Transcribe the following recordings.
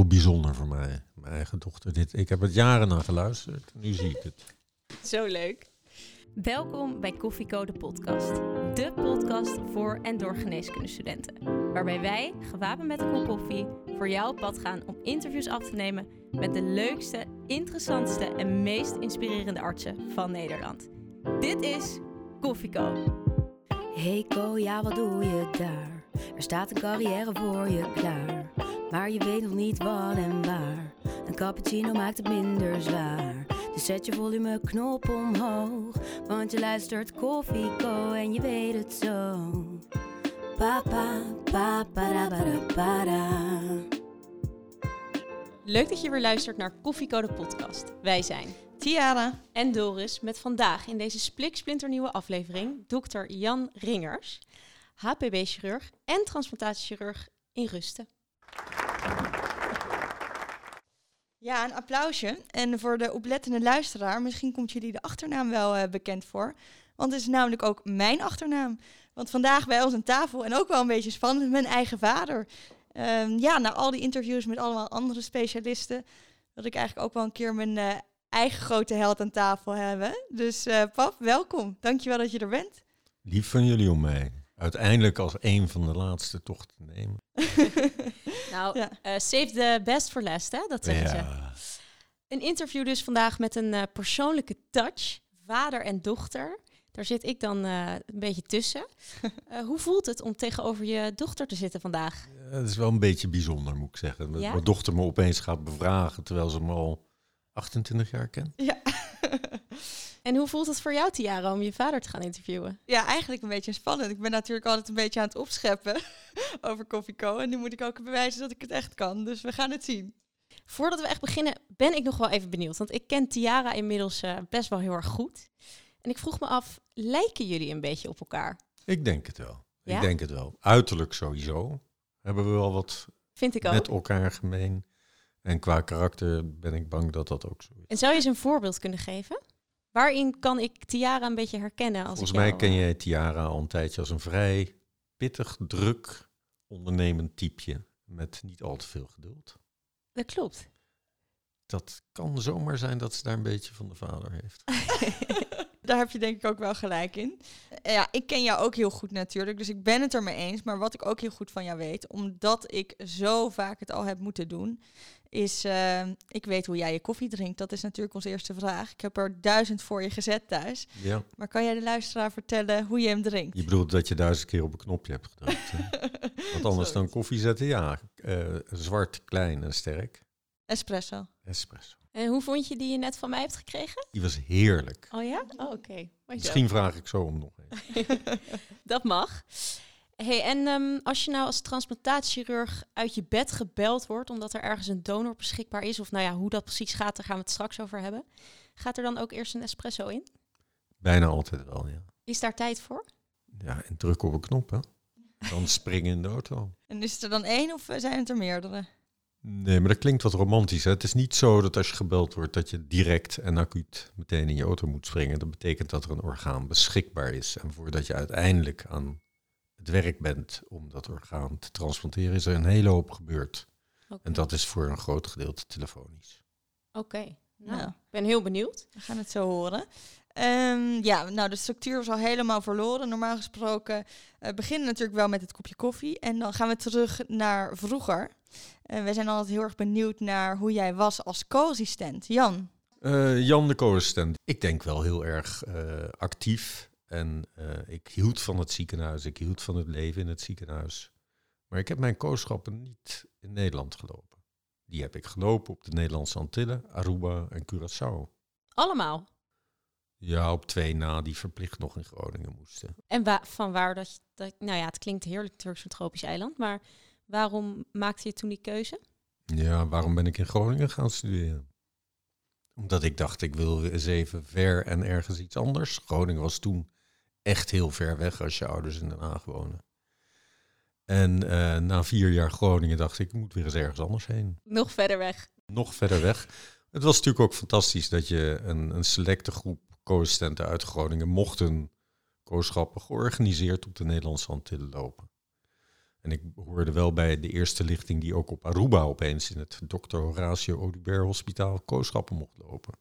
heel bijzonder voor mij. Mijn eigen dochter. Dit, ik heb het jaren naar geluisterd. Nu zie ik het. Zo leuk. Welkom bij Koffiecode podcast. De podcast voor en door geneeskundestudenten. Waarbij wij, gewapend met een kop koffie, voor jou op pad gaan om interviews af te nemen met de leukste, interessantste en meest inspirerende artsen van Nederland. Dit is Koffieco. Hey Ko, ja wat doe je daar? Er staat een carrière voor je klaar. Maar je weet nog niet wat en waar. Een cappuccino maakt het minder zwaar. Dus zet je volumeknop omhoog. Want je luistert Koffieco en je weet het zo. Papa, papa, para, para. Leuk dat je weer luistert naar Koffiecode podcast. Wij zijn Tiara. en Doris met vandaag in deze spliksplinternieuwe aflevering dokter Jan Ringers, HPB-chirurg en transplantatiechirurg in Rusten. Ja, een applausje. En voor de oplettende luisteraar, misschien komt jullie de achternaam wel eh, bekend voor. Want het is namelijk ook mijn achternaam. Want vandaag bij ons aan tafel, en ook wel een beetje spannend, mijn eigen vader. Ehm, ja, na al die interviews met allemaal andere specialisten, wil ik eigenlijk ook wel een keer mijn eh, eigen grote held aan tafel hebben. Dus eh, pap, welkom. Dankjewel dat je er bent. Lief van jullie om mij. Uiteindelijk als een van de laatste toch te nemen. Nou, Ja. eh, save the best for last, hè? Dat zeggen ze. Ja. Een interview dus vandaag met een eh, persoonlijke touch, vader en dochter. Daar zit ik dan eh, een beetje tussen. Eh, hoe voelt het om tegenover je dochter te zitten vandaag? Het is wel een beetje bijzonder, moet ik zeggen. Dat Ja? Mijn dochter me opeens gaat bevragen terwijl ze me al 28 jaar kent. Ja. En hoe voelt het voor jou, Tiara, om je vader te gaan interviewen? ja, eigenlijk een beetje spannend. Ik ben natuurlijk altijd een beetje aan het opscheppen over Koffieco. En nu moet ik ook bewijzen dat ik het echt kan. Dus we gaan het zien. Voordat we echt beginnen, ben ik nog wel even benieuwd. Want ik ken Tiara inmiddels eh, best wel heel erg goed. En ik vroeg me af, lijken jullie een beetje op elkaar? Ik denk het wel. Ja? Ik denk het wel. Uiterlijk sowieso. Hebben we wel wat Vind ik ook. met elkaar gemeen. En qua karakter ben ik bang dat dat ook zo is. En zou je eens een voorbeeld kunnen geven? Waarin kan ik Tiara een beetje herkennen? Als Volgens ik mij jou, ken eh, jij Tiara al een tijdje als een vrij pittig, druk, ondernemend typeje. Met niet al te veel geduld. Dat klopt. Dat kan zomaar zijn dat ze daar een beetje van de vader heeft. Daar heb je denk ik ook wel gelijk in. Eh, Ja, ik ken jou ook heel goed natuurlijk, dus ik ben het er mee eens. Maar wat ik ook heel goed van jou weet, omdat ik zo vaak het al heb moeten doen, is eh, ik weet hoe jij je koffie drinkt. Dat is natuurlijk onze eerste vraag. Ik heb er duizend voor je gezet thuis. Ja. Maar kan jij de luisteraar vertellen hoe je hem drinkt? Je bedoelt dat je duizend keer op een knopje hebt gedrukt. Want anders dan koffie zetten, ja. eh, zwart, klein en sterk. Espresso. Espresso. En hoe vond je die je net van mij hebt gekregen? Die was heerlijk. Oh ja? Oh, oké. Misschien vraag ik zo om nog eens. Dat mag. Hey, en ehm, als je nou als transplantatiechirurg uit je bed gebeld wordt omdat er ergens een donor beschikbaar is, of nou ja, hoe dat precies gaat, daar gaan we het straks over hebben. Gaat er dan ook eerst een espresso in? Bijna altijd wel, ja. Is daar tijd voor? Ja, en druk op een knop, hè. Dan springen in de auto. En is het er dan één of zijn het er meerdere? Nee, maar dat klinkt wat romantisch. Hè? Het is niet zo dat als je gebeld wordt dat je direct en acuut meteen in je auto moet springen. Dat betekent dat er een orgaan beschikbaar is. En voordat je uiteindelijk aan het werk bent om dat orgaan te transplanteren, is er een hele hoop gebeurd. En dat is voor een groot gedeelte telefonisch. Oké. Nou, Nou. ik ben heel benieuwd. We gaan het zo horen. Ehm, ja, nou, de structuur was al helemaal verloren. Normaal gesproken eh beginnen we natuurlijk wel met het kopje koffie. En dan gaan we terug naar vroeger. En wij zijn altijd heel erg benieuwd naar hoe jij was als co-assistent. Jan. Eh, Jan de co-assistent. Ik denk wel heel erg eh, actief. En eh, ik hield van het ziekenhuis. Ik hield van het leven in het ziekenhuis. Maar ik heb mijn kooschappen niet in Nederland gelopen. Die heb ik gelopen op de Nederlandse Antillen, Aruba en Curaçao. Allemaal. Ja, op twee na die verplicht nog in Groningen moesten. En wa- van waar dat... Nou ja, het klinkt heerlijk Turks een tropisch eiland, maar waarom maakte je toen die keuze? Ja, waarom ben ik in Groningen gaan studeren? Omdat ik dacht, ik wil eens even ver en ergens iets anders. Groningen was toen echt heel ver weg als je ouders in Den Haag wonen. En eh, na vier jaar Groningen dacht ik, ik moet weer eens ergens anders heen. Nog verder weg. Nog verder weg. Het was natuurlijk ook fantastisch dat je een, een selecte groep co-assistenten uit Groningen mochten kooschappen georganiseerd op de Nederlandse Antillen lopen. En ik hoorde wel bij de eerste lichting die ook op Aruba opeens in het Dr. Horatio Audubert Hospitaal kooschappen mocht lopen.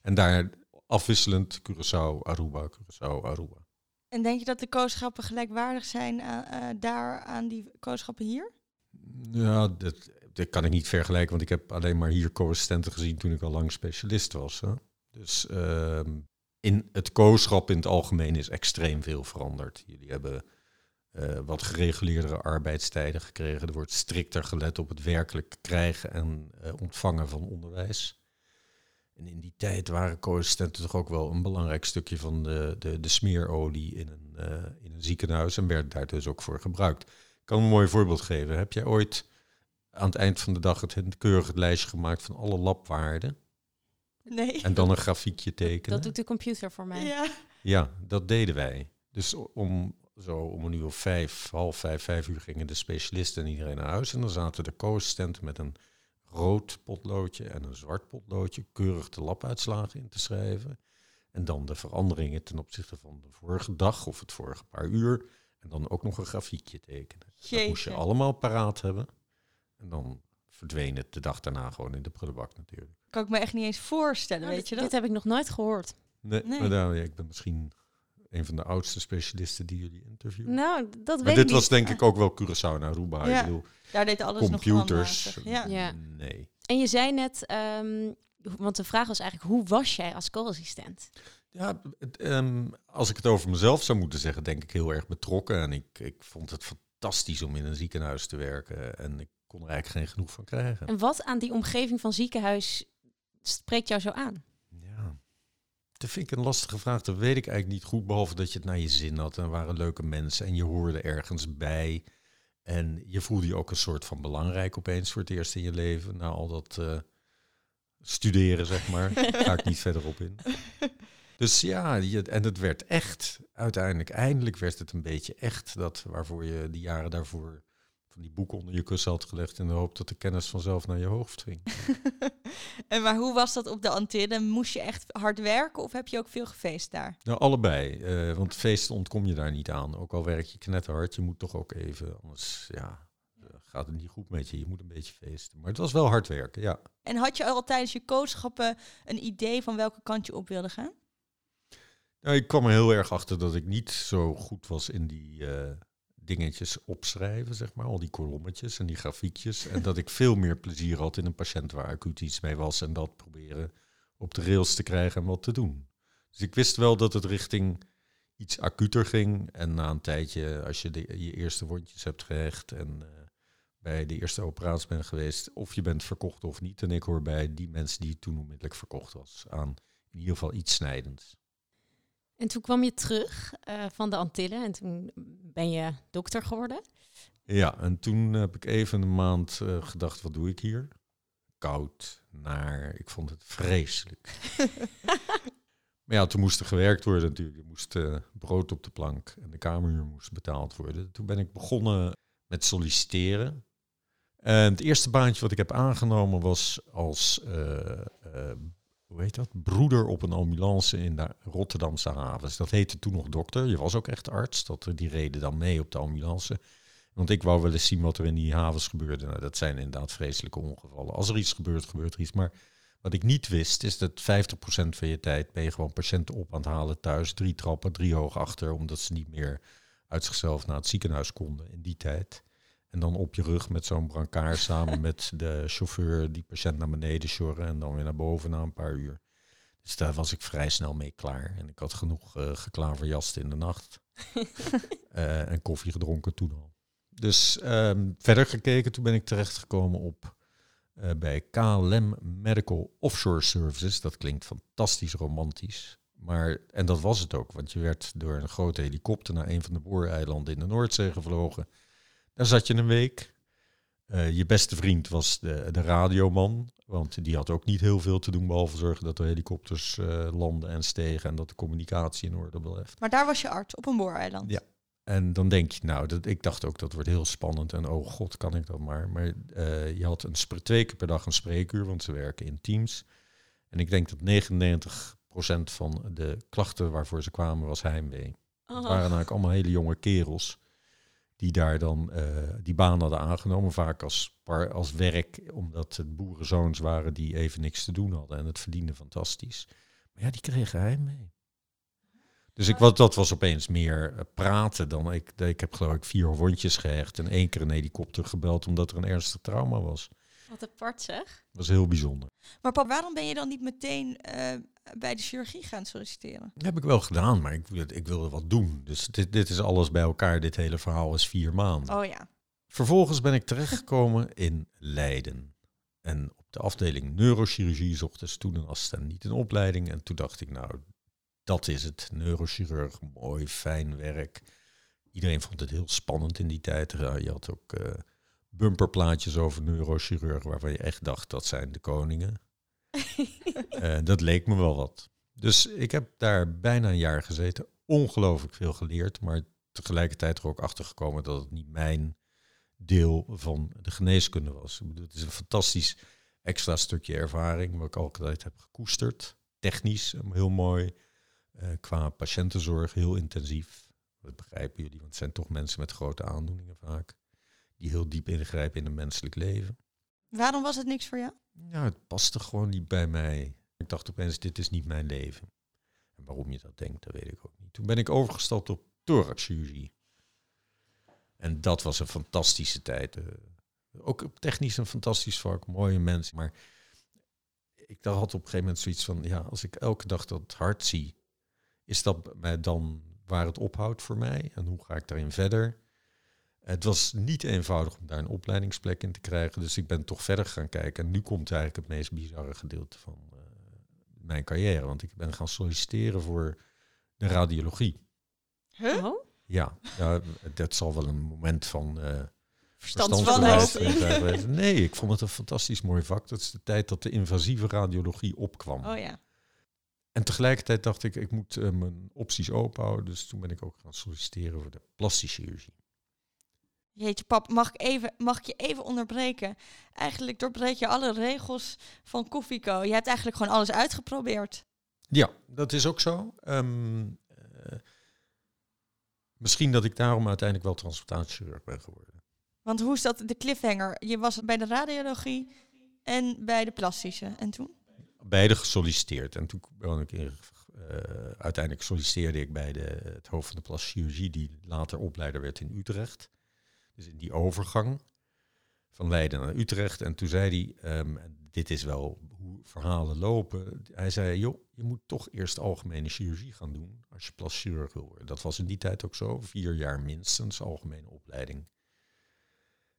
En daar afwisselend Curaçao, Aruba, Curaçao, Aruba. En denk je dat de kooschappen gelijkwaardig zijn aan, eh, daar aan die kooschappen hier? Ja, dat, dat kan ik niet vergelijken, want ik heb alleen maar hier co-assistenten gezien toen ik al lang specialist was. Hè. Dus ehm, in het kooschap in het algemeen is extreem veel veranderd. Jullie hebben eh, wat gereguleerdere arbeidstijden gekregen. Er wordt strikter gelet op het werkelijk krijgen en eh, ontvangen van onderwijs. En in die tijd waren co-assistenten toch ook wel een belangrijk stukje van de, de, de smeerolie in een, eh, in een ziekenhuis en werd daar dus ook voor gebruikt. Ik kan een mooi voorbeeld geven. Heb jij ooit aan het eind van de dag het keurige lijstje gemaakt van alle labwaarden? Nee. En dan een grafiekje tekenen? Dat doet de computer voor mij. Ja. Ja, dat deden wij. Dus om zo om een uur of vijf, half vijf, vijf uur gingen de specialisten en iedereen naar huis. En dan zaten de co-assistenten met een rood potloodje en een zwart potloodje keurig de labuitslagen in te schrijven. En dan de veranderingen ten opzichte van de vorige dag of het vorige paar uur. En dan ook nog een grafiekje tekenen. Dat moest je allemaal paraat hebben. En dan verdween het de dag daarna gewoon in de prullenbak natuurlijk. Kan ik me echt niet eens voorstellen, Nou, weet je dit, dat? dit heb ik nog nooit gehoord. Nee, Nee. maar daar, ja, ik ben misschien een van de oudste specialisten die jullie interviewen. Nou, dat maar weet dit ik was niet. denk ik ook wel Curaçao en Aruba. Ja. Ik bedoel, Daar deed alles computers. nog wel handmatig. Ja. Ja. Nee. En je zei net, ehm, want de vraag was eigenlijk, hoe was jij als co-assistent? Ja, het, ehm, als ik het over mezelf zou moeten zeggen, denk ik heel erg betrokken. En ik, ik vond het fantastisch om in een ziekenhuis te werken. En ik kon er eigenlijk geen genoeg van krijgen. En wat aan die omgeving van ziekenhuis spreekt jou zo aan? Dat vind ik een lastige vraag. Dat weet ik eigenlijk niet goed, behalve dat je het naar je zin had. En waren leuke mensen en je hoorde ergens bij. En je voelde je ook een soort van belangrijk opeens voor het eerst in je leven. Na al dat eh, studeren, zeg maar. Daar ga ik niet verder op in. Dus ja, je, en het werd echt. Uiteindelijk, eindelijk werd het een beetje echt. Dat waarvoor je die jaren daarvoor van die boeken onder je kussen had gelegd. In de hoop dat de kennis vanzelf naar je hoofd ging. En maar hoe was dat op de Antillen? Moest je echt hard werken of heb je ook veel gefeest daar? Nou, allebei. eh, want feesten ontkom je daar niet aan. Ook al werk je knetterhard, je moet toch ook even, anders ja, eh, gaat het niet goed met je. Je moet een beetje feesten. Maar het was wel hard werken, ja. En had je al tijdens je coachschappen een idee van welke kant je op wilde gaan? Nou, ik kwam er heel erg achter dat ik niet zo goed was in die eh, dingetjes opschrijven, zeg maar. Al die kolommetjes en die grafiekjes. en dat ik veel meer plezier had in een patiënt waar acuut iets mee was. En dat proberen op de rails te krijgen en wat te doen. Dus ik wist wel dat het richting iets acuter ging. En na een tijdje, als je de, je eerste wondjes hebt gehecht en eh, bij de eerste operatie bent geweest, of je bent verkocht of niet. En ik hoor bij die mensen die toen onmiddellijk verkocht was aan in ieder geval iets snijdends. En toen kwam je terug eh, van de Antillen en toen ben je dokter geworden. Ja, en toen heb ik even een maand eh, gedacht, wat doe ik hier? Koud, naar, ik vond het vreselijk. maar ja, toen moest er gewerkt worden natuurlijk. Er moest eh, brood op de plank en de kamerhuur moest betaald worden. Toen ben ik begonnen met solliciteren. En het eerste baantje wat ik heb aangenomen was als, hoe heet dat, broeder op een ambulance in de Rotterdamse havens. Dat heette toen nog dokter. Je was ook echt arts. Dat, die reden dan mee op de ambulance. Want ik wou wel eens zien wat er in die havens gebeurde. Nou, dat zijn inderdaad vreselijke ongevallen. Als er iets gebeurt, gebeurt er iets. Maar wat ik niet wist, is dat 50% van je tijd ben je gewoon patiënten op aan het halen thuis. Drie trappen, drie hoog achter, omdat ze niet meer uit zichzelf naar het ziekenhuis konden in die tijd. En dan op je rug met zo'n brancard samen met de chauffeur die patiënt naar beneden sjorren en dan weer naar boven na een paar uur. Dus daar was ik vrij snel mee klaar. En ik had genoeg uh, geklaverjast in de nacht. uh, en koffie gedronken toen al. Dus um, verder gekeken, toen ben ik terechtgekomen op uh, bij KLM Medical Offshore Services. Dat klinkt fantastisch romantisch. Maar, en dat was het ook, want je werd door een grote helikopter naar een van de booreilanden in de Noordzee gevlogen. Daar zat je een week. Uh, je beste vriend was de, de radioman, want die had ook niet heel veel te doen, behalve zorgen dat de helikopters uh, landen en stegen en dat de communicatie in orde blijft. Maar daar was je arts, op een booreiland? Ja. En dan denk je, nou, dat, ik dacht ook dat wordt heel spannend en oh god, kan ik dat maar. Maar uh, je had een twee keer per dag een spreekuur, want ze werken in teams. En ik denk dat 99% van de klachten waarvoor ze kwamen was heimwee. Oh. Het waren eigenlijk allemaal hele jonge kerels die daar dan eh, die baan hadden aangenomen. Vaak als, par, als werk, omdat het boerenzoons waren die even niks te doen hadden. En het verdiende fantastisch. Maar ja, die kregen hij mee. Dus ik, wat, dat was opeens meer eh, praten dan ik. Ik heb geloof ik vier hondjes gehecht en één keer een helikopter gebeld omdat er een ernstig trauma was. Wat apart zeg. Dat was heel bijzonder. Maar pap, waarom ben je dan niet meteen eh, bij de chirurgie gaan solliciteren? Dat heb ik wel gedaan, maar ik, ik wilde wat doen. Dus dit, dit is alles bij elkaar. Dit hele verhaal is vier maanden. Oh ja. Vervolgens ben ik terechtgekomen in Leiden. En op de afdeling neurochirurgie zochten ze toen een assistent niet in opleiding. En toen dacht ik, nou, dat is het. Neurochirurg, mooi, fijn werk. Iedereen vond het heel spannend in die tijd. Je had ook eh, bumperplaatjes over neurochirurgen waarvan je echt dacht, dat zijn de koningen. Eh, dat leek me wel wat. Dus ik heb daar bijna een jaar gezeten. Ongelooflijk veel geleerd, maar tegelijkertijd er ook achter gekomen dat het niet mijn deel van de geneeskunde was. Ik bedoel, het is een fantastisch extra stukje ervaring, wat ik altijd heb gekoesterd. Technisch heel mooi, eh, qua patiëntenzorg heel intensief. Dat begrijpen jullie, want het zijn toch mensen met grote aandoeningen vaak, die heel diep ingrijpen in een menselijk leven. Waarom was het niks voor jou? Ja, het paste gewoon niet bij mij. Ik dacht opeens, dit is niet mijn leven. En waarom je dat denkt, dat weet ik ook niet. Toen ben ik overgestapt op thoraxchirurgie. En dat was een fantastische tijd. eh. ook technisch een fantastisch vak, mooie mensen. Maar ik had op een gegeven moment zoiets van, ja, als ik elke dag dat hart zie, is dat mij dan waar het ophoudt voor mij? En hoe ga ik daarin verder? Het was niet eenvoudig om daar een opleidingsplek in te krijgen, dus ik ben toch verder gaan kijken. En nu komt eigenlijk het meest bizarre gedeelte van eh, mijn carrière, want ik ben gaan solliciteren voor de radiologie. Huh? Oh? Ja, ja dat zal wel een moment van eh geweest. Nee, ik vond het een fantastisch mooi vak. Dat is de tijd dat de invasieve radiologie opkwam. Oh ja. En tegelijkertijd dacht ik, ik moet eh, mijn opties open houden. Dus toen ben ik ook gaan solliciteren voor de plastische chirurgie. Jeetje, pap, mag ik, even, mag ik je even onderbreken? Eigenlijk doorbreek je alle regels van Koffieco. Je hebt eigenlijk gewoon alles uitgeprobeerd. Ja, dat is ook zo. Ehm, eh, misschien dat ik daarom uiteindelijk wel transportatiechirurg ben geworden. Want hoe is dat de cliffhanger? Je was bij de radiologie en bij de plastische. En toen? Beide gesolliciteerd. En toen ben ik in, eh, uiteindelijk solliciteerde ik bij de, het hoofd van de plastische chirurgie, die later opleider werd in Utrecht. Dus in die overgang van Leiden naar Utrecht. En toen zei hij, ehm, dit is wel hoe verhalen lopen. Hij zei, joh, je moet toch eerst algemene chirurgie gaan doen als je plastisch chirurg wil worden. Dat was in die tijd ook zo, vier jaar minstens algemene opleiding.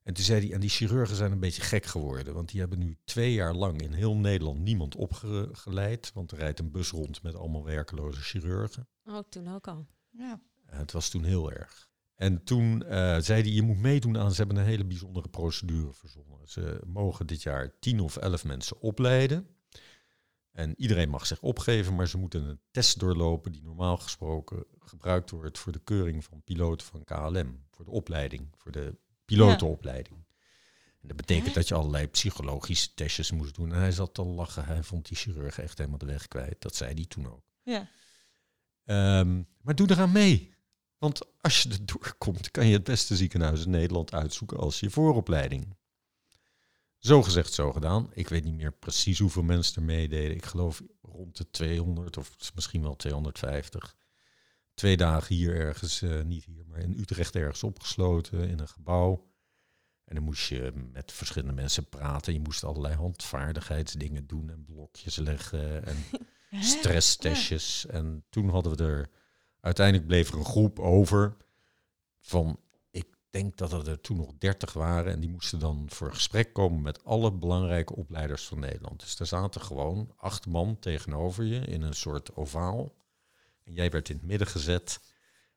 En toen zei hij, en die chirurgen zijn een beetje gek geworden, want die hebben nu twee jaar lang in heel Nederland niemand opgeleid, want er rijdt een bus rond met allemaal werkeloze chirurgen. Oh, toen ook al. Ja. Uh, het was toen heel erg. En toen uh, zei hij, je moet meedoen aan, ze hebben een hele bijzondere procedure verzonnen. Ze mogen dit jaar tien of elf mensen opleiden. En iedereen mag zich opgeven, maar ze moeten een test doorlopen die normaal gesproken gebruikt wordt voor de keuring van piloten van KLM. Voor de opleiding, voor de pilotenopleiding. Ja. En dat betekent Hè? dat je allerlei psychologische testjes moest doen. En hij zat te lachen, hij vond die chirurg echt helemaal de weg kwijt. Dat zei hij toen ook. Ja. Um, maar doe eraan mee. Want als je er doorkomt, kan je het beste ziekenhuis in Nederland uitzoeken als je vooropleiding. Zo gezegd, zo gedaan. Ik weet niet meer precies hoeveel mensen er meededen. Ik geloof rond de 200 of misschien wel 250. Twee dagen hier ergens, uh, niet hier, maar in Utrecht ergens opgesloten in een gebouw. En dan moest je met verschillende mensen praten. Je moest allerlei handvaardigheidsdingen doen en blokjes leggen en stresstestjes. En toen hadden we er, uiteindelijk bleef er een groep over van, ik denk dat er toen nog dertig waren. En die moesten dan voor gesprek komen met alle belangrijke opleiders van Nederland. Dus daar zaten gewoon acht man tegenover je in een soort ovaal. En jij werd in het midden gezet.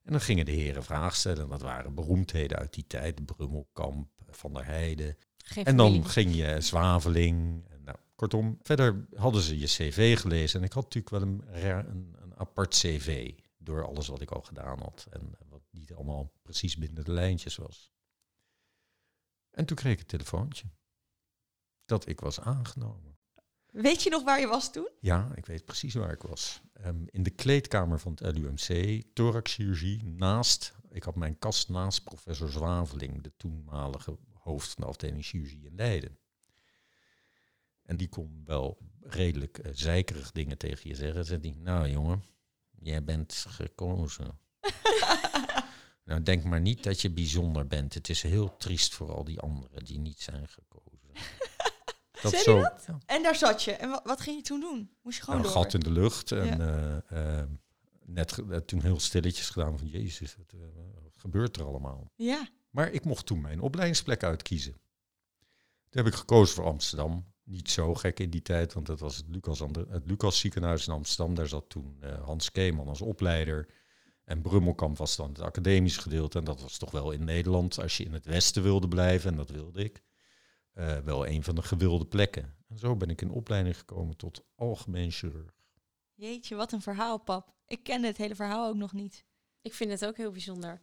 En dan gingen de heren vragen stellen. Dat waren beroemdheden uit die tijd. Brummelkamp, Van der Heijden. Geen en dan familie. ging je Zwaveling. Nou, kortom, verder hadden ze je cv gelezen. En ik had natuurlijk wel een, een, een apart cv. Door alles wat ik al gedaan had. En wat niet allemaal precies binnen de lijntjes was. En toen kreeg ik een telefoontje. Dat ik was aangenomen. Weet je nog waar je was toen? Ja, ik weet precies waar ik was. Ehm, in de kleedkamer van het LUMC, thoraxchirurgie, naast ik had mijn kast naast professor Zwaveling, de toenmalige hoofd van de afdeling chirurgie in Leiden. En die kon wel redelijk uh, zeikerig dingen tegen je zeggen. Zei die, nou jongen, jij bent gekozen. nou, denk maar niet dat je bijzonder bent. Het is heel triest voor al die anderen die niet zijn gekozen. dat zo. Dat? En daar zat je. En wat, wat, ging je toen doen? Moest je gewoon nou, Een gat in de lucht. En uh, uh, net toen heel stilletjes gedaan van Jezus, wat, wat gebeurt er allemaal? Ja. Maar ik mocht toen mijn opleidingsplek uitkiezen. Toen heb ik gekozen voor Amsterdam. Niet zo gek in die tijd, want dat was het Lucas, het Lucas ziekenhuis in Amsterdam. Daar zat toen uh, Hans Keeman als opleider. En Brummelkamp was dan het academisch gedeelte. En dat was toch wel in Nederland, als je in het westen wilde blijven, en dat wilde ik, uh, wel een van de gewilde plekken. En zo ben ik in opleiding gekomen tot algemeen chirurg. Jeetje, wat een verhaal, pap. Ik ken het hele verhaal ook nog niet. Ik vind het ook heel bijzonder.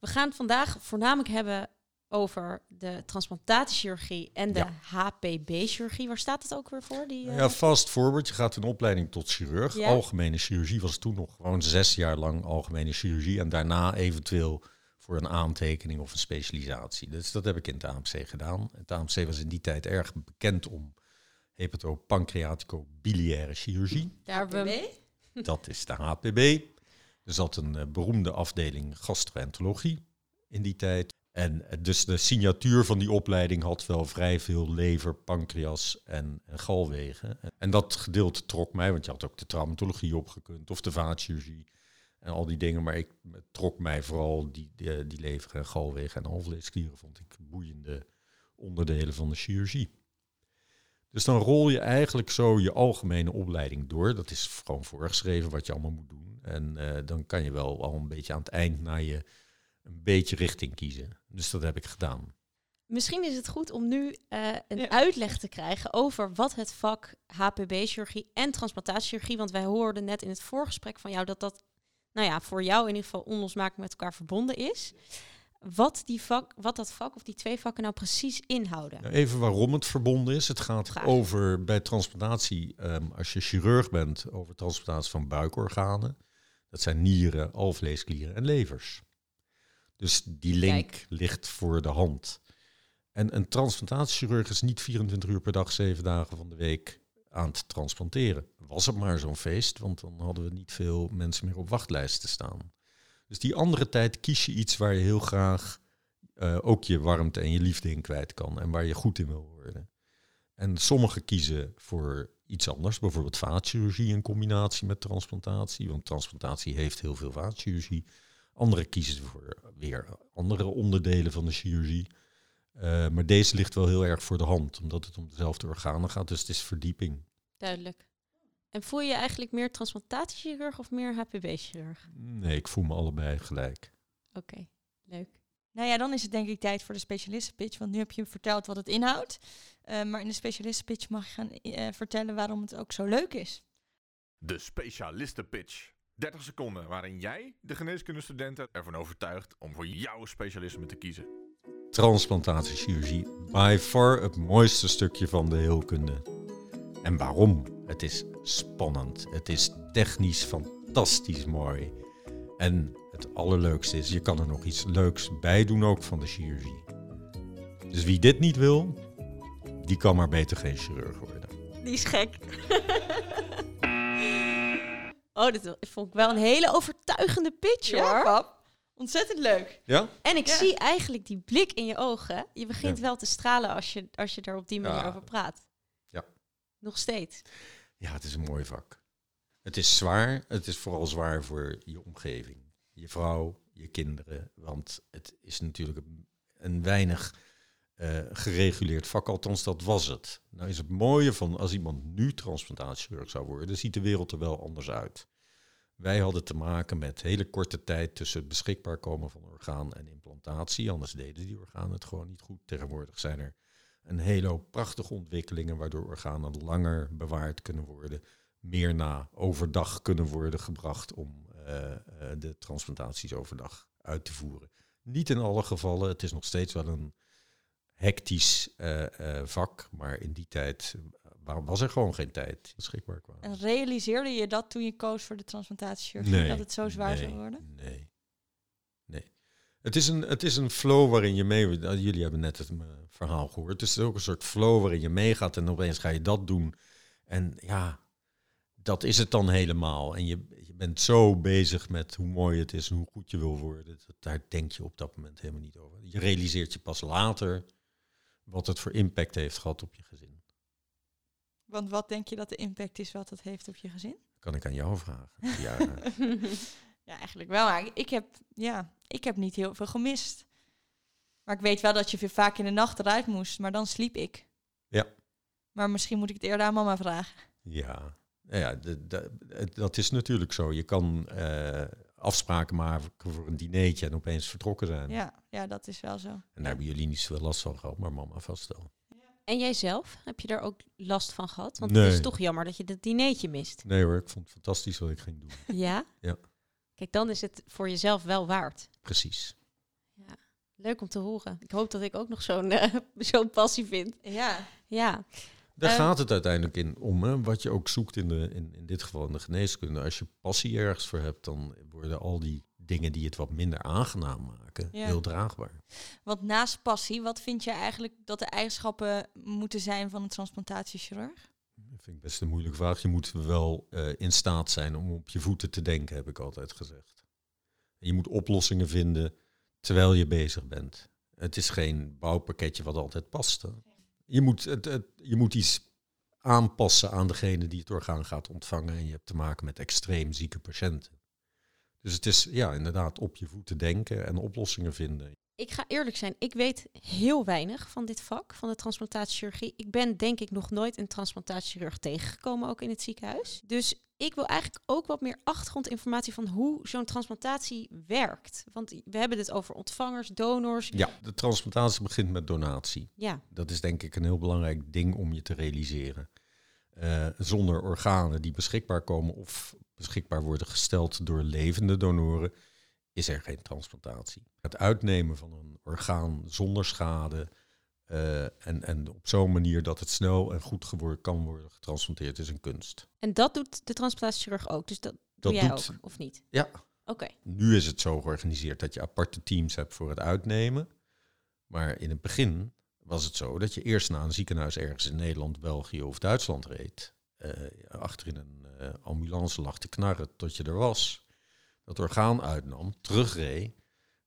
We gaan het vandaag voornamelijk hebben over de transplantatiechirurgie en de HPB-chirurgie. Waar staat het ook weer voor? Die, uh... Ja, fast forward. Je gaat in opleiding tot chirurg. Algemene chirurgie was toen nog gewoon zes jaar lang algemene chirurgie. En daarna eventueel voor een aantekening of een specialisatie. Dus dat heb ik in het AMC gedaan. Het AMC was in die tijd erg bekend om hepatopancreatico-biliaire chirurgie. Daar hebben we... Dat is de HPB. Er zat een uh, beroemde afdeling gastroenterologie in die tijd. En eh, dus de signatuur van die opleiding had wel vrij veel lever, pancreas en, en galwegen. En dat gedeelte trok mij, want je had ook de traumatologie opgekund of de vaatchirurgie en al die dingen. Maar ik trok mij vooral die, die, die lever en galwegen en alvleesklieren vond ik boeiende onderdelen van de chirurgie. Dus dan rol je eigenlijk zo je algemene opleiding door. Dat is gewoon voorgeschreven wat je allemaal moet doen. En uh, dan kan je wel al een beetje aan het eind naar je een beetje richting kiezen. Dus dat heb ik gedaan. Misschien is het goed om nu uh, een uitleg te krijgen over wat het vak HPB-chirurgie en transplantatiechirurgie, want wij hoorden net in het voorgesprek van jou dat dat, nou ja, voor jou in ieder geval onlosmakelijk met elkaar verbonden is. Wat, die vak, wat dat vak of die twee vakken nou precies inhouden. Nou, even waarom het verbonden is. Het gaat over bij transplantatie, um, als je chirurg bent, over transplantatie van buikorganen. Dat zijn nieren, alvleesklieren en levers. Dus die link ligt voor de hand. En een transplantatiechirurg is niet 24 uur per dag, 7 dagen van de week aan het transplanteren. Was het maar zo'n feest, want dan hadden we niet veel mensen meer op wachtlijsten staan. Dus die andere tijd kies je iets waar je heel graag uh, ook je warmte en je liefde in kwijt kan en waar je goed in wil worden. En sommigen kiezen voor iets anders, bijvoorbeeld vaatchirurgie in combinatie met transplantatie, want transplantatie heeft heel veel vaatchirurgie. Anderen kiezen voor weer andere onderdelen van de chirurgie. Uh, maar deze ligt wel heel erg voor de hand, omdat het om dezelfde organen gaat. Dus het is verdieping. Duidelijk. En voel je je eigenlijk meer transplantatiechirurg of meer HPB-chirurg? Nee, ik voel me allebei gelijk. Oké, leuk. Nou ja, dan is het denk ik tijd voor de specialistenpitch. Want nu heb je verteld wat het inhoudt. Uh, maar in de specialistenpitch mag je gaan uh, vertellen waarom het ook zo leuk is. De specialistenpitch. 30 seconden waarin jij de geneeskundestudenten ervan overtuigt om voor jouw specialisme te kiezen. Transplantatiechirurgie, by far het mooiste stukje van de heelkunde. En waarom? Het is spannend. Het is technisch fantastisch mooi. En het allerleukste is, je kan er nog iets leuks bij doen ook van de chirurgie. Dus wie dit niet wil, die kan maar beter geen chirurg worden. Die is gek. Oh, dit vond ik wel een hele overtuigende pitch ja, hoor. Pap. Ontzettend leuk. Ja? En ik zie eigenlijk die blik in je ogen. Je begint wel te stralen als je, als je er op die manier over praat. Ja. Nog steeds. Ja, het is een mooi vak. Het is zwaar. Het is vooral zwaar voor je omgeving. Je vrouw, je kinderen. Want het is natuurlijk een, een weinig uh, gereguleerd vak. Althans, dat was het. Nou is het mooie van als iemand nu transplantatiechirurg zou worden, ziet de wereld er wel anders uit. Wij hadden te maken met hele korte tijd tussen het beschikbaar komen van orgaan en implantatie. Anders deden die organen het gewoon niet goed. Tegenwoordig zijn er een hele hoop prachtige ontwikkelingen waardoor organen langer bewaard kunnen worden. Meer na overdag kunnen worden gebracht om uh, uh, de transplantaties overdag uit te voeren. Niet in alle gevallen. Het is nog steeds wel een hectisch uh, vak. Maar in die tijd was er gewoon geen tijd beschikbaar kwam. En realiseerde je dat toen je koos voor de transplantatie? Nee, dat het zo zwaar nee, zou worden? Nee. Nee. Het is een, het is een flow waarin je mee... nou, Jullie hebben net het eh, verhaal gehoord. Het is ook een soort flow waarin je meegaat en opeens ga je dat doen. En ja, dat is het dan helemaal. En je, je bent zo bezig met hoe mooi het is en hoe goed je wil worden. Dat, daar denk je op dat moment helemaal niet over. Je realiseert je pas later wat het voor impact heeft gehad op je gezin. Want wat denk je dat de impact is wat dat heeft op je gezin? Kan ik aan jou vragen. Ja, Ja, eigenlijk wel. Ik heb, ja, ik heb niet heel veel gemist. Maar ik weet wel dat je vaak in de nacht eruit moest, maar dan sliep ik. Ja. Maar misschien moet ik het eerder aan mama vragen. ja. Nou ja de- de- het- dat is natuurlijk zo. Je kan eh, afspraken maken voor een dineetje en opeens vertrokken zijn. Ja, ja dat is wel zo. En daar hebben jullie niet zoveel last van gehad, maar mama vast wel. En jijzelf, heb je daar ook last van gehad? Want Nee. het is toch jammer dat je het dineetje mist. Nee hoor, ik vond het fantastisch wat ik ging doen. Ja? Ja. Kijk, dan is het voor jezelf wel waard. Precies. Leuk om te horen. Ik hoop dat ik ook nog zo'n eh, zo'n passie vind. Ja. Ja. Daar Eh, gaat het uiteindelijk in om. Hè? Wat je ook zoekt in, de, in, in dit geval in de geneeskunde. Als je passie ergens voor hebt, dan worden al die dingen die het wat minder aangenaam maken, Ja. heel draagbaar. Want naast passie, wat vind je eigenlijk dat de eigenschappen moeten zijn van een transplantatiechirurg? Dat vind ik best een moeilijke vraag. Je moet wel eh, in staat zijn om op je voeten te denken, heb ik altijd gezegd. Je moet oplossingen vinden terwijl je bezig bent. Het is geen bouwpakketje wat altijd past. hè. Je moet, het, het- je moet iets aanpassen aan degene die het orgaan gaat ontvangen. En je hebt te maken met extreem zieke patiënten. Dus het is ja, inderdaad op je voeten denken en oplossingen vinden. Ik ga eerlijk zijn, ik weet heel weinig van dit vak, van de transplantatiechirurgie. Ik ben denk ik nog nooit een transplantatiechirurg tegengekomen, ook in het ziekenhuis. Dus ik wil eigenlijk ook wat meer achtergrondinformatie van hoe zo'n transplantatie werkt. Want we hebben het over ontvangers, donors. Ja, de transplantatie begint met donatie. Ja, Dat is denk ik een heel belangrijk ding om je te realiseren. Eh, zonder organen die beschikbaar komen of beschikbaar worden gesteld door levende donoren, is er geen transplantatie. Het uitnemen van een orgaan zonder schade eh, en, en op zo'n manier dat het snel en goed gewor- kan worden getransplanteerd is een kunst. en dat doet de transplantatie ook. Dus dat, doe jij doet- ook, of niet? Ja, Oké. nu is het zo georganiseerd dat je aparte teams hebt voor het uitnemen. Maar in het begin was het zo dat je eerst naar een ziekenhuis ergens in Nederland, België of Duitsland reed. Eh achter in een eh, ambulance lag te knarren tot je er was. Dat orgaan uitnam, terugreed,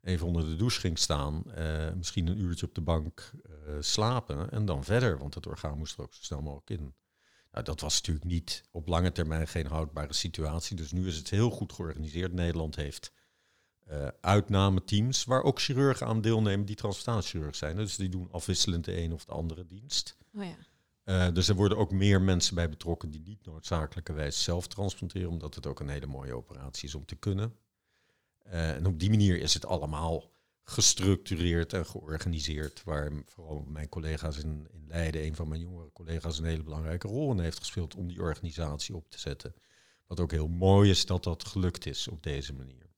even onder de douche ging staan, eh, misschien een uurtje op de bank slapen en dan verder, want het orgaan moest er ook zo snel mogelijk in. Nou, dat was natuurlijk niet op lange termijn geen houdbare situatie. Dus nu is het heel goed georganiseerd. Nederland heeft eh uitnameteams waar ook chirurgen aan deelnemen die transplantatechirurg zijn. Dus die doen afwisselend de een of de andere dienst. Oh ja. Eh, dus er worden ook meer mensen bij betrokken die niet noodzakelijkerwijs zelf transplanteren, omdat het ook een hele mooie operatie is om te kunnen. Eh, en op die manier is het allemaal gestructureerd en georganiseerd, waar vooral mijn collega's in, in Leiden, een van mijn jongere collega's, een hele belangrijke rol in heeft gespeeld om die organisatie op te zetten. Wat ook heel mooi is dat dat gelukt is op deze manier.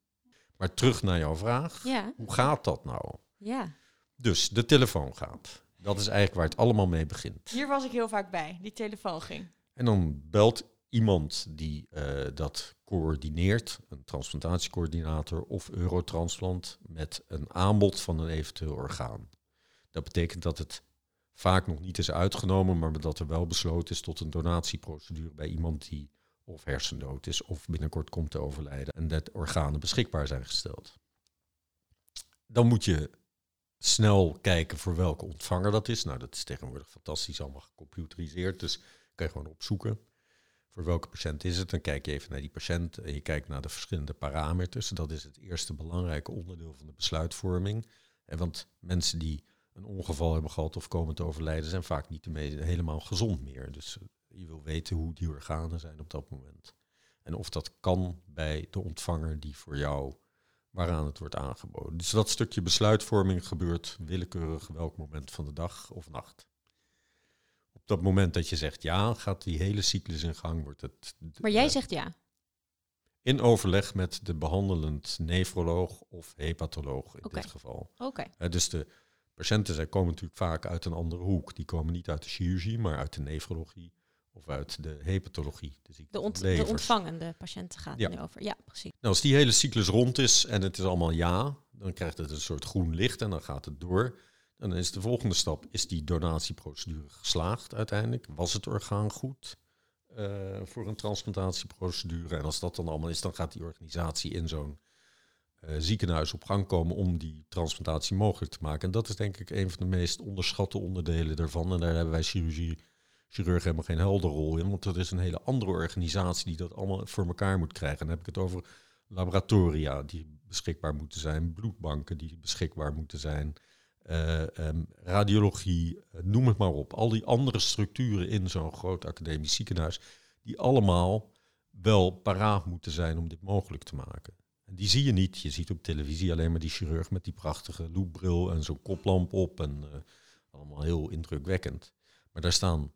Maar terug naar jouw vraag. Ja, Hoe gaat dat nou? ja. Dus de telefoon gaat. Dat is eigenlijk waar het allemaal mee begint. Hier was ik heel vaak bij, die telefoon ging. En dan belt iemand die eh, dat coördineert, een transplantatiecoördinator of Eurotransplant, met een aanbod van een eventueel orgaan. Dat betekent dat het vaak nog niet is uitgenomen, maar dat er wel besloten is tot een donatieprocedure bij iemand die of hersendood is of binnenkort komt te overlijden en dat organen beschikbaar zijn gesteld. Dan moet je snel kijken voor welke ontvanger dat is. Nou, dat is tegenwoordig fantastisch allemaal gecomputeriseerd, dus kan je gewoon opzoeken. Voor welke patiënt is het? Dan kijk je even naar die patiënt en je kijkt naar de verschillende parameters. Dat is het eerste belangrijke onderdeel van de besluitvorming. En want mensen die een ongeval hebben gehad of komen te overlijden, zijn vaak niet helemaal gezond meer. Dus eh, je wil weten hoe die organen zijn op dat moment. En of dat kan bij de ontvanger die voor jou waaraan het wordt aangeboden. Dus dat stukje besluitvorming gebeurt willekeurig welk moment van de dag of nacht. Op dat moment dat je zegt ja, gaat die hele cyclus in gang. Wordt het Maar jij eh, zegt ja. in overleg met de behandelend nefroloog of hepatoloog in dit geval. Oké. Eh, dus de patiënten zij komen natuurlijk vaak uit een andere hoek. Die komen niet uit de chirurgie, maar uit de nefrologie Of uit de hepatologie, de ziekte De, ont- de ontvangende patiënten gaat Ja. nu over. Ja, precies. Nou, als die hele cyclus rond is en het is allemaal ja, dan krijgt het een soort groen licht en dan gaat het door. En dan is de volgende stap, is die donatieprocedure geslaagd uiteindelijk? Was het orgaan goed eh, voor een transplantatieprocedure? En als dat dan allemaal is, dan gaat die organisatie in zo'n eh, ziekenhuis op gang komen om die transplantatie mogelijk te maken. En dat is denk ik een van de meest onderschatte onderdelen daarvan. En daar hebben wij chirurgie, chirurgen helemaal geen helder rol in, want dat is een hele andere organisatie die dat allemaal voor elkaar moet krijgen. En dan heb ik het over laboratoria die beschikbaar moeten zijn, bloedbanken die beschikbaar moeten zijn, eh, ehm, radiologie, eh, noem het maar op. Al die andere structuren in zo'n groot academisch ziekenhuis, die allemaal wel paraat moeten zijn om dit mogelijk te maken. En die zie je niet. Je ziet op televisie alleen maar die chirurg met die prachtige loopbril en zo'n koplamp op. En eh, allemaal heel indrukwekkend. Maar daar staan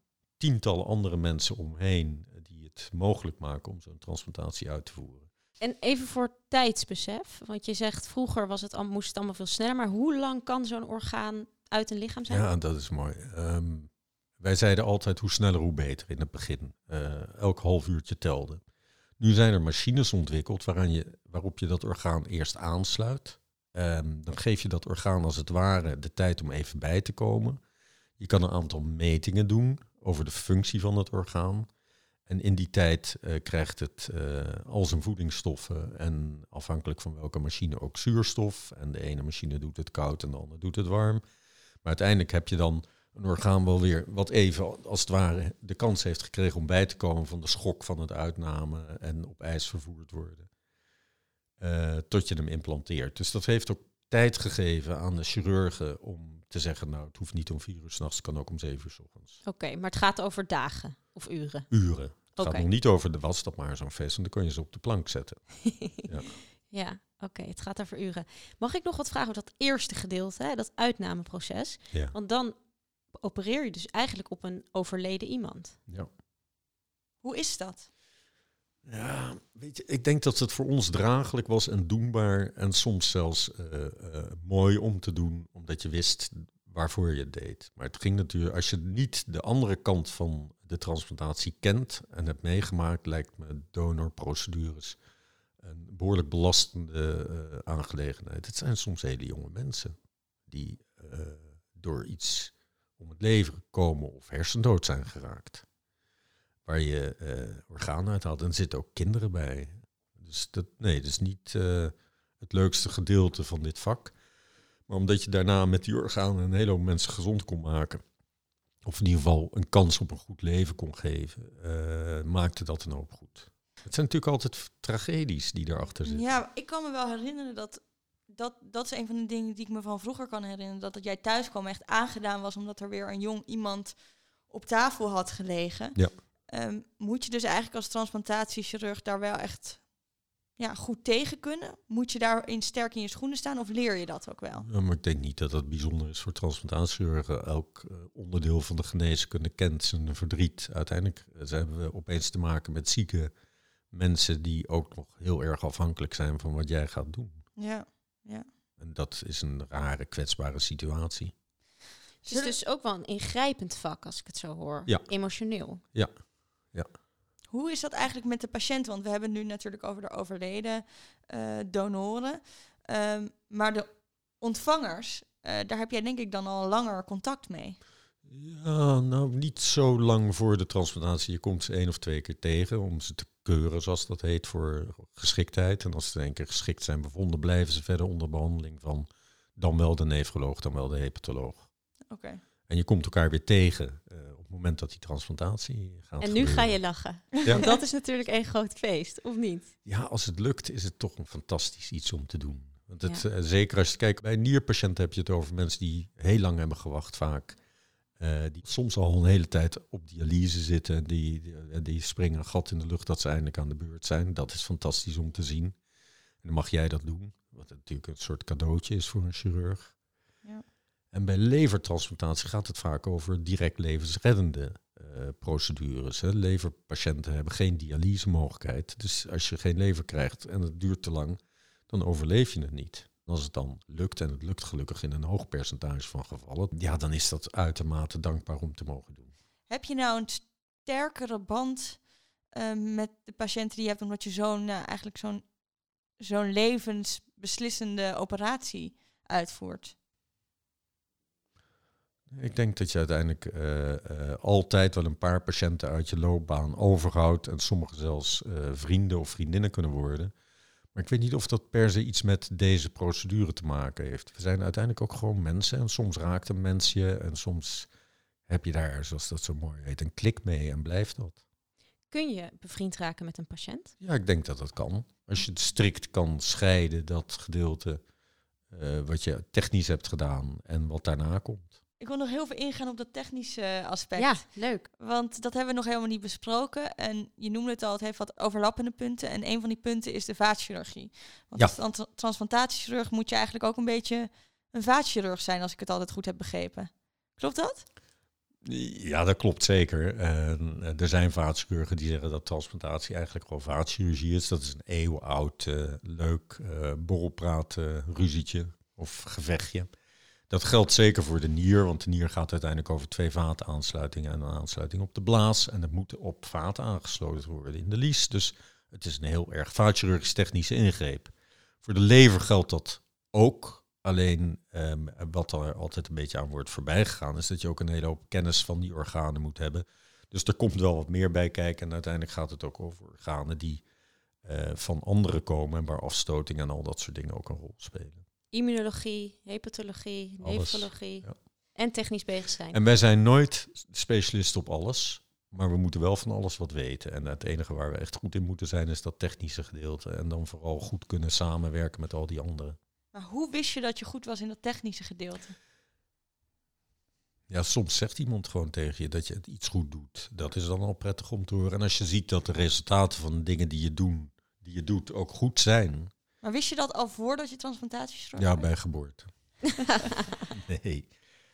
tientallen andere mensen omheen eh, die het mogelijk maken om zo'n transplantatie uit te voeren. En even voor tijdsbesef, want je zegt vroeger was het, al- moest het allemaal veel sneller, maar hoe lang kan zo'n orgaan uit een lichaam zijn? Ja, dat is mooi. Ehm, wij zeiden altijd hoe sneller hoe beter in het begin. Eh, elk half uurtje telde. Nu zijn er machines ontwikkeld waaraan je, waarop je dat orgaan eerst aansluit. Ehm, dan geef je dat orgaan als het ware de tijd om even bij te komen. Je kan een aantal metingen doen over de functie van het orgaan. En in die tijd eh, krijgt het eh, al zijn voedingsstoffen en afhankelijk van welke machine ook zuurstof. En de ene machine doet het koud en de andere doet het warm. Maar uiteindelijk heb je dan een orgaan wel weer wat even als het ware de kans heeft gekregen om bij te komen van de schok van het uitname en op ijs vervoerd worden. Eh, tot je hem implanteert. Dus dat heeft ook tijd gegeven aan de chirurgen om te zeggen, nou het hoeft niet om vier uur s'nachts, het kan ook om zeven uur s ochtends. Oké, maar het gaat over dagen of uren. Uren. Het gaat nog niet over de wasstap maar zo'n feest, want dan kun je ze op de plank zetten. Ja. Ja, oké, het gaat over uren. Mag ik nog wat vragen over dat eerste gedeelte, hè, dat uitnameproces? Ja. Want dan opereer je dus eigenlijk op een overleden iemand. Ja. Hoe is dat? Ja, weet je, ik denk dat het voor ons draaglijk was en doenbaar en soms zelfs eh, eh, mooi om te doen, omdat je wist waarvoor je het deed. Maar het ging natuurlijk, als je niet de andere kant van de transplantatie kent en hebt meegemaakt, lijkt me donorprocedures een behoorlijk belastende eh, aangelegenheid. Het zijn soms hele jonge mensen die door iets om het leven komen of hersendood zijn geraakt waar je eh organen uit haalt. En er zitten ook kinderen bij. Dus dat, nee, dat is niet eh, het leukste gedeelte van dit vak. Maar omdat je daarna met die organen een hele hoop mensen gezond kon maken, of in ieder geval een kans op een goed leven kon geven, eh, maakte dat een hoop goed. Het zijn natuurlijk altijd tragedies die daarachter zitten. Ja, ik kan me wel herinneren dat, dat... Dat is een van de dingen die ik me van vroeger kan herinneren. Dat, dat jij thuis kwam echt aangedaan was... omdat er weer een jong iemand op tafel had gelegen. Ja. Ehm, moet je dus eigenlijk als transplantatiechirurg daar wel echt ja, goed tegen kunnen? Moet je daarin sterk in je schoenen staan of leer je dat ook wel? Ja, maar ik denk niet dat dat bijzonder is voor transplantaatchirurgen. Elk eh, onderdeel van de geneeskunde kent zijn verdriet. Uiteindelijk eh, ze hebben we opeens te maken met zieke mensen die ook nog heel erg afhankelijk zijn van wat jij gaat doen. Ja. En dat is een rare, kwetsbare situatie. Het is dus ook wel een ingrijpend vak, als ik het zo hoor. Ja. Emotioneel. Hoe is dat eigenlijk met de patiënt? Want we hebben het nu natuurlijk over de overleden eh, donoren. Ehm, maar de ontvangers, eh, daar heb jij denk ik dan al langer contact mee. Ja, nou niet zo lang voor de transplantatie. Je komt ze één of twee keer tegen om ze te keuren, zoals dat heet, voor geschiktheid. En als ze één keer geschikt zijn bevonden, blijven ze verder onder behandeling van dan wel de nefroloog, dan wel de hepatoloog. Oké. En je komt elkaar weer tegen eh, moment dat die transplantatie gaat En nu ga je lachen. Ja. Want dat is natuurlijk één groot feest, of niet? Ja, als het lukt, is het toch een fantastisch iets om te doen. Want het, Ja. eh, zeker als je kijkt, bij nierpatiënten heb je het over mensen die heel lang hebben gewacht vaak. Eh, die soms al een hele tijd op dialyse zitten. Die, die, die springen een gat in de lucht dat ze eindelijk aan de beurt zijn. Dat is fantastisch om te zien. En dan mag jij dat doen. Wat natuurlijk een soort cadeautje is voor een chirurg. En bij levertransplantatie gaat het vaak over direct levensreddende eh, procedures. Hè. Leverpatiënten hebben geen dialysemogelijkheid. Dus als je geen lever krijgt en het duurt te lang, dan overleef je het niet. Als het dan lukt, en het lukt gelukkig in een hoog percentage van gevallen, ja, dan is dat uitermate dankbaar om te mogen doen. Heb je nou een, sterkere band eh, met de patiënten die je hebt, omdat je zo'n eh, eigenlijk zo'n zo'n levensbeslissende operatie uitvoert? Ik denk dat je uiteindelijk eh, eh, altijd wel een paar patiënten uit je loopbaan overhoudt en sommige zelfs eh, vrienden of vriendinnen kunnen worden. Maar ik weet niet of dat per se iets met deze procedure te maken heeft. We zijn uiteindelijk ook gewoon mensen en soms raakt een mens je en soms heb je daar, zoals dat zo mooi heet, een klik mee en blijft dat. Kun je bevriend raken met een patiënt? Ja, ik denk dat dat kan. Als je het strikt kan scheiden, dat gedeelte wat je technisch hebt gedaan en wat daarna komt. Ik wil nog heel veel ingaan op dat technische aspect. Ja, leuk. Want dat hebben we nog helemaal niet besproken. En je noemde het al, het heeft wat overlappende punten. En een van die punten is de vaatchirurgie. Want Ja. als tran- transplantatechirurg moet je eigenlijk ook een beetje een vaatchirurg zijn, als ik het altijd goed heb begrepen. Klopt dat? Ja, dat klopt zeker. Eh, er zijn vaatchirurgen die zeggen dat transplantatie eigenlijk gewoon vaatchirurgie is. Dat is een eeuwenoud, eh, leuk eh borrelpraat eh, ruzietje of gevechtje. Dat geldt zeker voor de nier, want de nier gaat uiteindelijk over twee vaataansluitingen en een aansluiting op de blaas. En dat moet op vaten aangesloten worden in de lies. Dus het is een heel erg vaatchirurgisch technische ingreep. Voor de lever geldt dat ook. Alleen ehm, wat er altijd een beetje aan wordt voorbij gegaan, is dat je ook een hele hoop kennis van die organen moet hebben. Dus er komt wel wat meer bij kijken. En uiteindelijk gaat het ook over organen die eh, van anderen komen en waar afstoting en al dat soort dingen ook een rol spelen. Immunologie, hepatologie, nefrologie ja. en technisch bezig En wij zijn nooit specialist op alles, maar we moeten wel van alles wat weten. En het enige waar we echt goed in moeten zijn, is dat technische gedeelte. En dan vooral goed kunnen samenwerken met al die anderen. Maar hoe wist je dat je goed was in dat technische gedeelte? Ja, soms zegt iemand gewoon tegen je dat je het iets goed doet. Dat is dan al prettig om te horen. En als je ziet dat de resultaten van de dingen die je, doen, die je doet ook goed zijn, Maar wist je dat al voordat je transplantatechirurg ja, werd? bij geboorte. nee.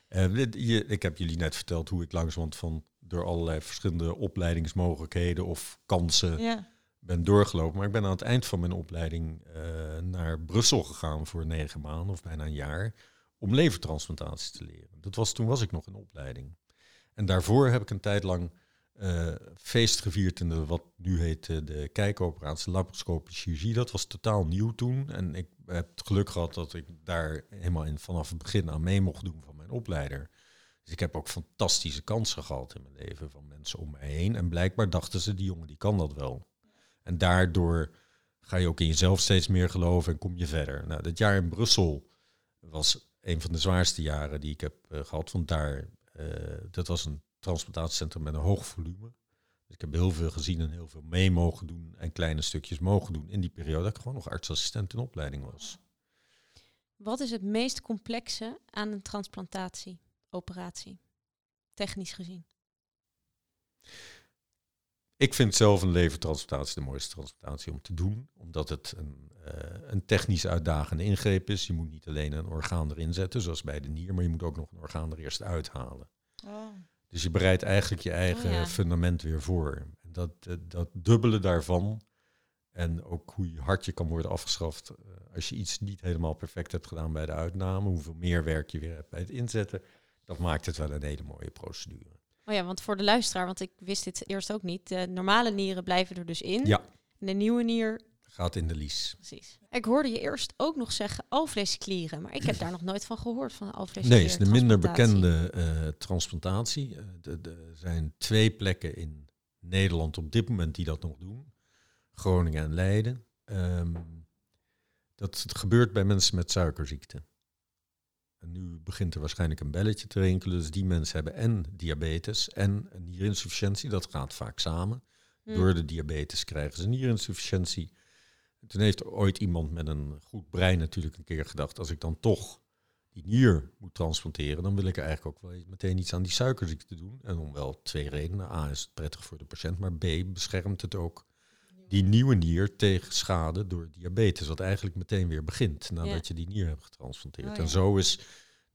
Dit- je, ik heb jullie net verteld hoe ik langzamerhand van door allerlei verschillende opleidingsmogelijkheden of kansen Ja. ben doorgelopen. Maar ik ben aan het eind van mijn opleiding eh, naar Brussel gegaan voor negen maanden of bijna een jaar. Om levertransplantatie te leren. Dat was, toen was ik nog in opleiding. En daarvoor heb ik een tijd lang eh, feest gevierd in de, wat nu heet eh, de kijkoperatie, laparoscopische chirurgie. Dat was totaal nieuw toen. En ik heb het geluk gehad dat ik daar helemaal vanaf het begin aan mee mocht doen van mijn opleider. Dus ik heb ook fantastische kansen gehad in mijn leven van mensen om mij heen. En blijkbaar dachten ze, die jongen die kan dat wel. En daardoor ga je ook in jezelf steeds meer geloven en kom je verder. Nou, dat jaar in Brussel was een van de zwaarste jaren die ik heb eh, gehad. Want daar, dat was een transplantatiecentrum met een hoog volume. Dus ik heb heel veel gezien en heel veel mee mogen doen en kleine stukjes mogen doen in die periode dat ik gewoon nog artsassistent in opleiding was. Wat is het meest complexe aan een transplantatieoperatie? Technisch gezien. Ik vind zelf een levertransplantatie de mooiste transplantatie om te doen, omdat het een, eh, een technisch uitdagende ingreep is. Je moet niet alleen een orgaan erin zetten, zoals bij de nier, maar je moet ook nog een orgaan er eerst uithalen. Dus je bereidt eigenlijk je eigen Oh ja. fundament weer voor. Dat, eh, dat dubbele daarvan en ook hoe hard je kan worden afgeschaft eh, als je iets niet helemaal perfect hebt gedaan bij de uitname, hoeveel meer werk je weer hebt bij het inzetten, dat maakt het wel een hele mooie procedure. Oh ja, want voor de luisteraar, want ik wist dit eerst ook niet. De normale nieren blijven er dus in. Ja. En de nieuwe nier, Gaat in de lies. precies. Ik hoorde je eerst ook nog zeggen alvleesklieren, maar ik heb daar nog nooit van gehoord van Nee, alvleesklieren. het is de minder bekende eh, transplantatie. Eh, Er zijn twee plekken in Nederland op dit moment die dat nog doen. Groningen en Leiden. Ehm, dat gebeurt bij mensen met suikerziekte. En nu begint er waarschijnlijk een belletje te rinkelen. Dus die mensen hebben en diabetes en een nierinsufficiëntie. Dat gaat vaak samen. Hm. Door de diabetes krijgen ze nierinsufficiëntie. En Toen heeft ooit iemand met een goed brein natuurlijk een keer gedacht... als ik dan toch die nier moet transplanteren... dan wil ik eigenlijk ook wel meteen iets aan die suikerziekte doen. En om wel twee redenen. A is het prettig voor de patiënt, maar B beschermt het ook die nieuwe nier tegen schade door diabetes. Wat eigenlijk meteen weer begint nadat Ja. je die nier hebt getransplanteerd. Oh, En zo is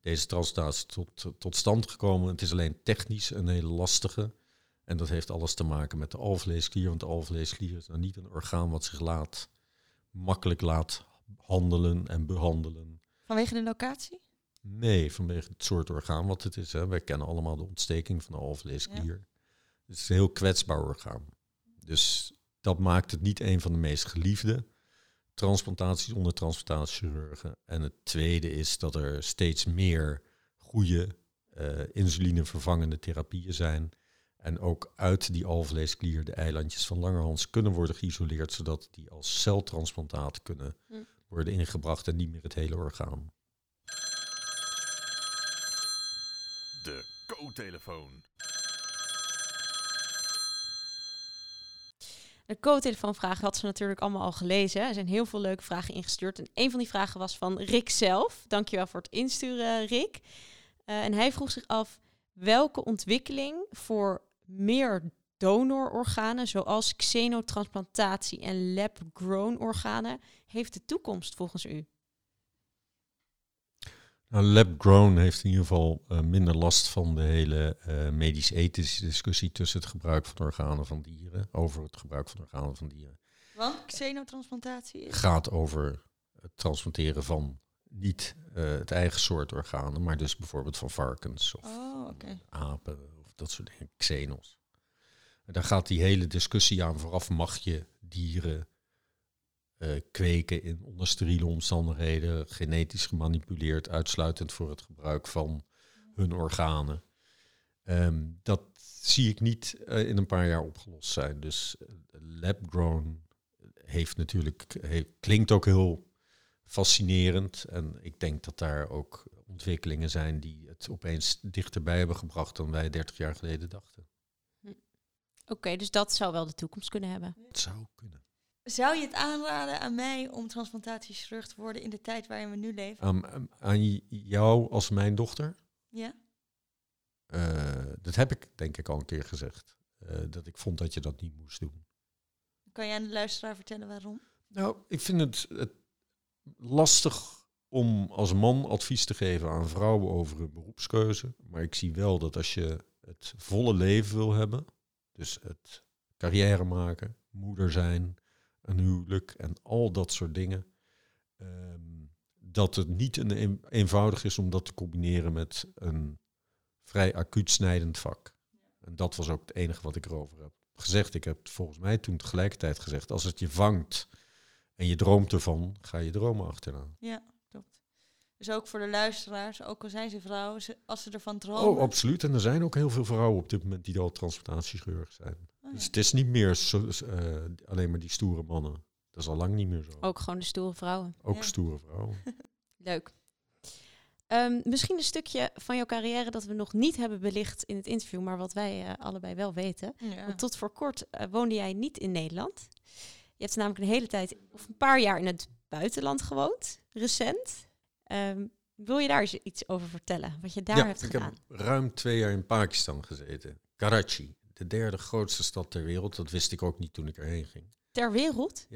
deze transplantatie tot, tot stand gekomen. Het is alleen technisch een hele lastige... En dat heeft alles te maken met de alvleesklier. Want de alvleesklier is nou niet een orgaan wat zich laat, makkelijk laat handelen en behandelen. Vanwege de locatie? Nee, vanwege het soort orgaan wat het is. Hè. Wij kennen allemaal de ontsteking van de alvleesklier. Het is een heel kwetsbaar orgaan. Dus dat maakt het niet een van de meest geliefde transplantaties onder transplantatieschirurgen. En het tweede is dat er steeds meer goede uh, insulinevervangende therapieën zijn. En ook uit die alvleesklier de eilandjes van Langerhans kunnen worden geïsoleerd, zodat die als celtransplantaat kunnen Hm. worden ingebracht en niet meer het hele orgaan. De co-telefoon. De co-telefoonvragen had ze natuurlijk allemaal al gelezen. Er zijn heel veel leuke vragen ingestuurd. En een van die vragen was van Rick zelf. Dankjewel voor het insturen, Rick. Eh, en hij vroeg zich af welke ontwikkeling voor meer donororganen, zoals xenotransplantatie en lab-grown organen, heeft de toekomst volgens u? Nou, lab-grown heeft in ieder geval eh, minder last van de hele eh, medisch-ethische discussie tussen het gebruik van organen van dieren, over het gebruik van organen van dieren. Want xenotransplantatie is... gaat over het transplanteren van niet eh, het eigen soort organen, maar dus bijvoorbeeld van varkens of Oh, apen dat soort dingen, xenos. En daar gaat die hele discussie aan vooraf. Mag je dieren eh, kweken in onder steriele omstandigheden, genetisch gemanipuleerd, uitsluitend voor het gebruik van hun organen? Ehm, dat zie ik niet eh, in een paar jaar opgelost zijn. Dus eh, lab-grown heeft natuurlijk, klinkt ook heel fascinerend. En ik denk dat daar ook ontwikkelingen zijn die het opeens dichterbij hebben gebracht dan wij 30 jaar geleden dachten. Oké, dus dat zou wel de toekomst kunnen hebben. Het zou kunnen. Zou je het aanraden aan mij om transplantatieschirurg te worden in de tijd waarin we nu leven? Aan, jou als mijn dochter, Ja? eh, dat heb ik denk ik al een keer gezegd. eh, dat ik vond dat je dat niet moest doen. Kan jij aan de luisteraar vertellen waarom? Nou, ik vind het, het lastig om als man advies te geven aan vrouwen over hun beroepskeuze. Maar ik zie wel dat als je het volle leven wil hebben, dus het carrière maken, moeder zijn, een huwelijk en al dat soort dingen, ehm, dat het niet een een- eenvoudig is om dat te combineren met een vrij acuut snijdend vak. En dat was ook het enige wat ik erover heb gezegd. Ik heb volgens mij toen tegelijkertijd gezegd, als het je vangt en je droomt ervan, ga je dromen achterna. Ja. Dus ook voor de luisteraars, ook al zijn ze vrouwen, als ze ervan Oh, dromen. absoluut. En er zijn ook heel veel vrouwen op dit moment die al transplantatieschirurg zijn. Oh, Dus het is niet meer zo, eh, alleen maar die stoere mannen. Dat is al lang niet meer zo. Ook gewoon de stoere vrouwen. Ook Ja. stoere vrouwen. Leuk. Ehm, misschien een stukje van jouw carrière dat we nog niet hebben belicht in het interview, maar wat wij eh, allebei wel weten. Ja. Want tot voor kort eh, woonde jij niet in Nederland. Je hebt namelijk een hele tijd, of een paar jaar in het buitenland gewoond, recent. Ehm, wil je daar eens iets over vertellen? Wat je daar ja, hebt ik gedaan? heb ruim twee jaar in Pakistan gezeten. Karachi, de derde grootste stad ter wereld. Dat wist ik ook niet toen ik erheen ging. Ter wereld?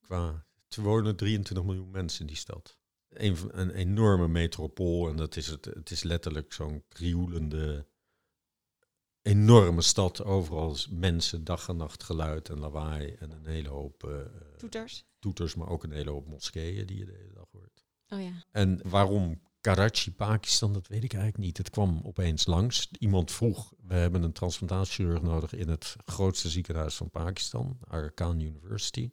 Qua, er wonen 23 miljoen mensen in die stad. Een, een enorme metropool en dat is het, het is letterlijk zo'n krioelende, enorme stad. Overal mensen, dag en nacht geluid en lawaai en een hele hoop eh, Toeters. toeters, maar ook een hele hoop moskeeën die je de hele dag hoort. Oh ja. En waarom Karachi, Pakistan, dat weet ik eigenlijk niet. Het kwam opeens langs. Iemand vroeg, we hebben een transplantatiechirurg nodig in het grootste ziekenhuis van Pakistan, Aga Khan University.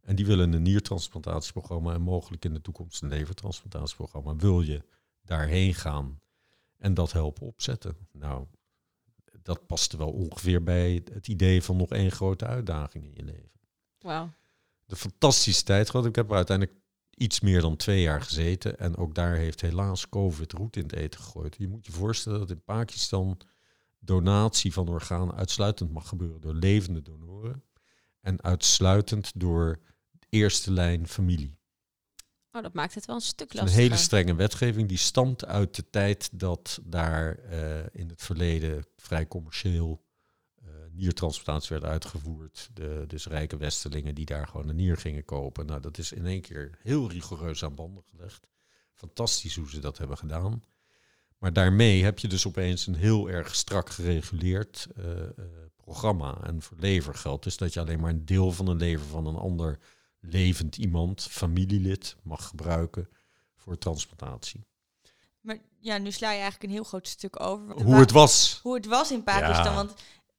En die willen een niertransplantatieprogramma en mogelijk in de toekomst een levertransplantatieprogramma. Wil je daarheen gaan en dat helpen opzetten? Nou, dat paste wel ongeveer bij het idee van nog één grote uitdaging in je leven Wauw. de fantastische tijd gehad. Ik heb er uiteindelijk iets meer dan twee jaar gezeten. En ook daar heeft helaas COVID roet in het eten gegooid. Je moet je voorstellen dat in Pakistan donatie van organen uitsluitend mag gebeuren door levende donoren. En uitsluitend door eerste lijn familie. Oh, dat maakt het wel een stuk lastiger. een hele strenge wetgeving die stamt uit de tijd dat daar eh, in het verleden vrij commercieel niertransplantatie werd uitgevoerd. De, dus rijke westelingen die daar gewoon een nier gingen kopen. Nou, dat is in één keer heel rigoureus aan banden gelegd. Fantastisch hoe ze dat hebben gedaan. Maar daarmee heb je dus opeens een heel erg strak gereguleerd eh, eh, programma. En voor lever geldt dus dat je alleen maar een deel van een lever van een ander levend iemand, familielid, mag gebruiken voor transplantatie. Maar ja, nu sla je eigenlijk een heel groot stuk over. Hoe het was. hoe het was in Pakistan. Ja. Want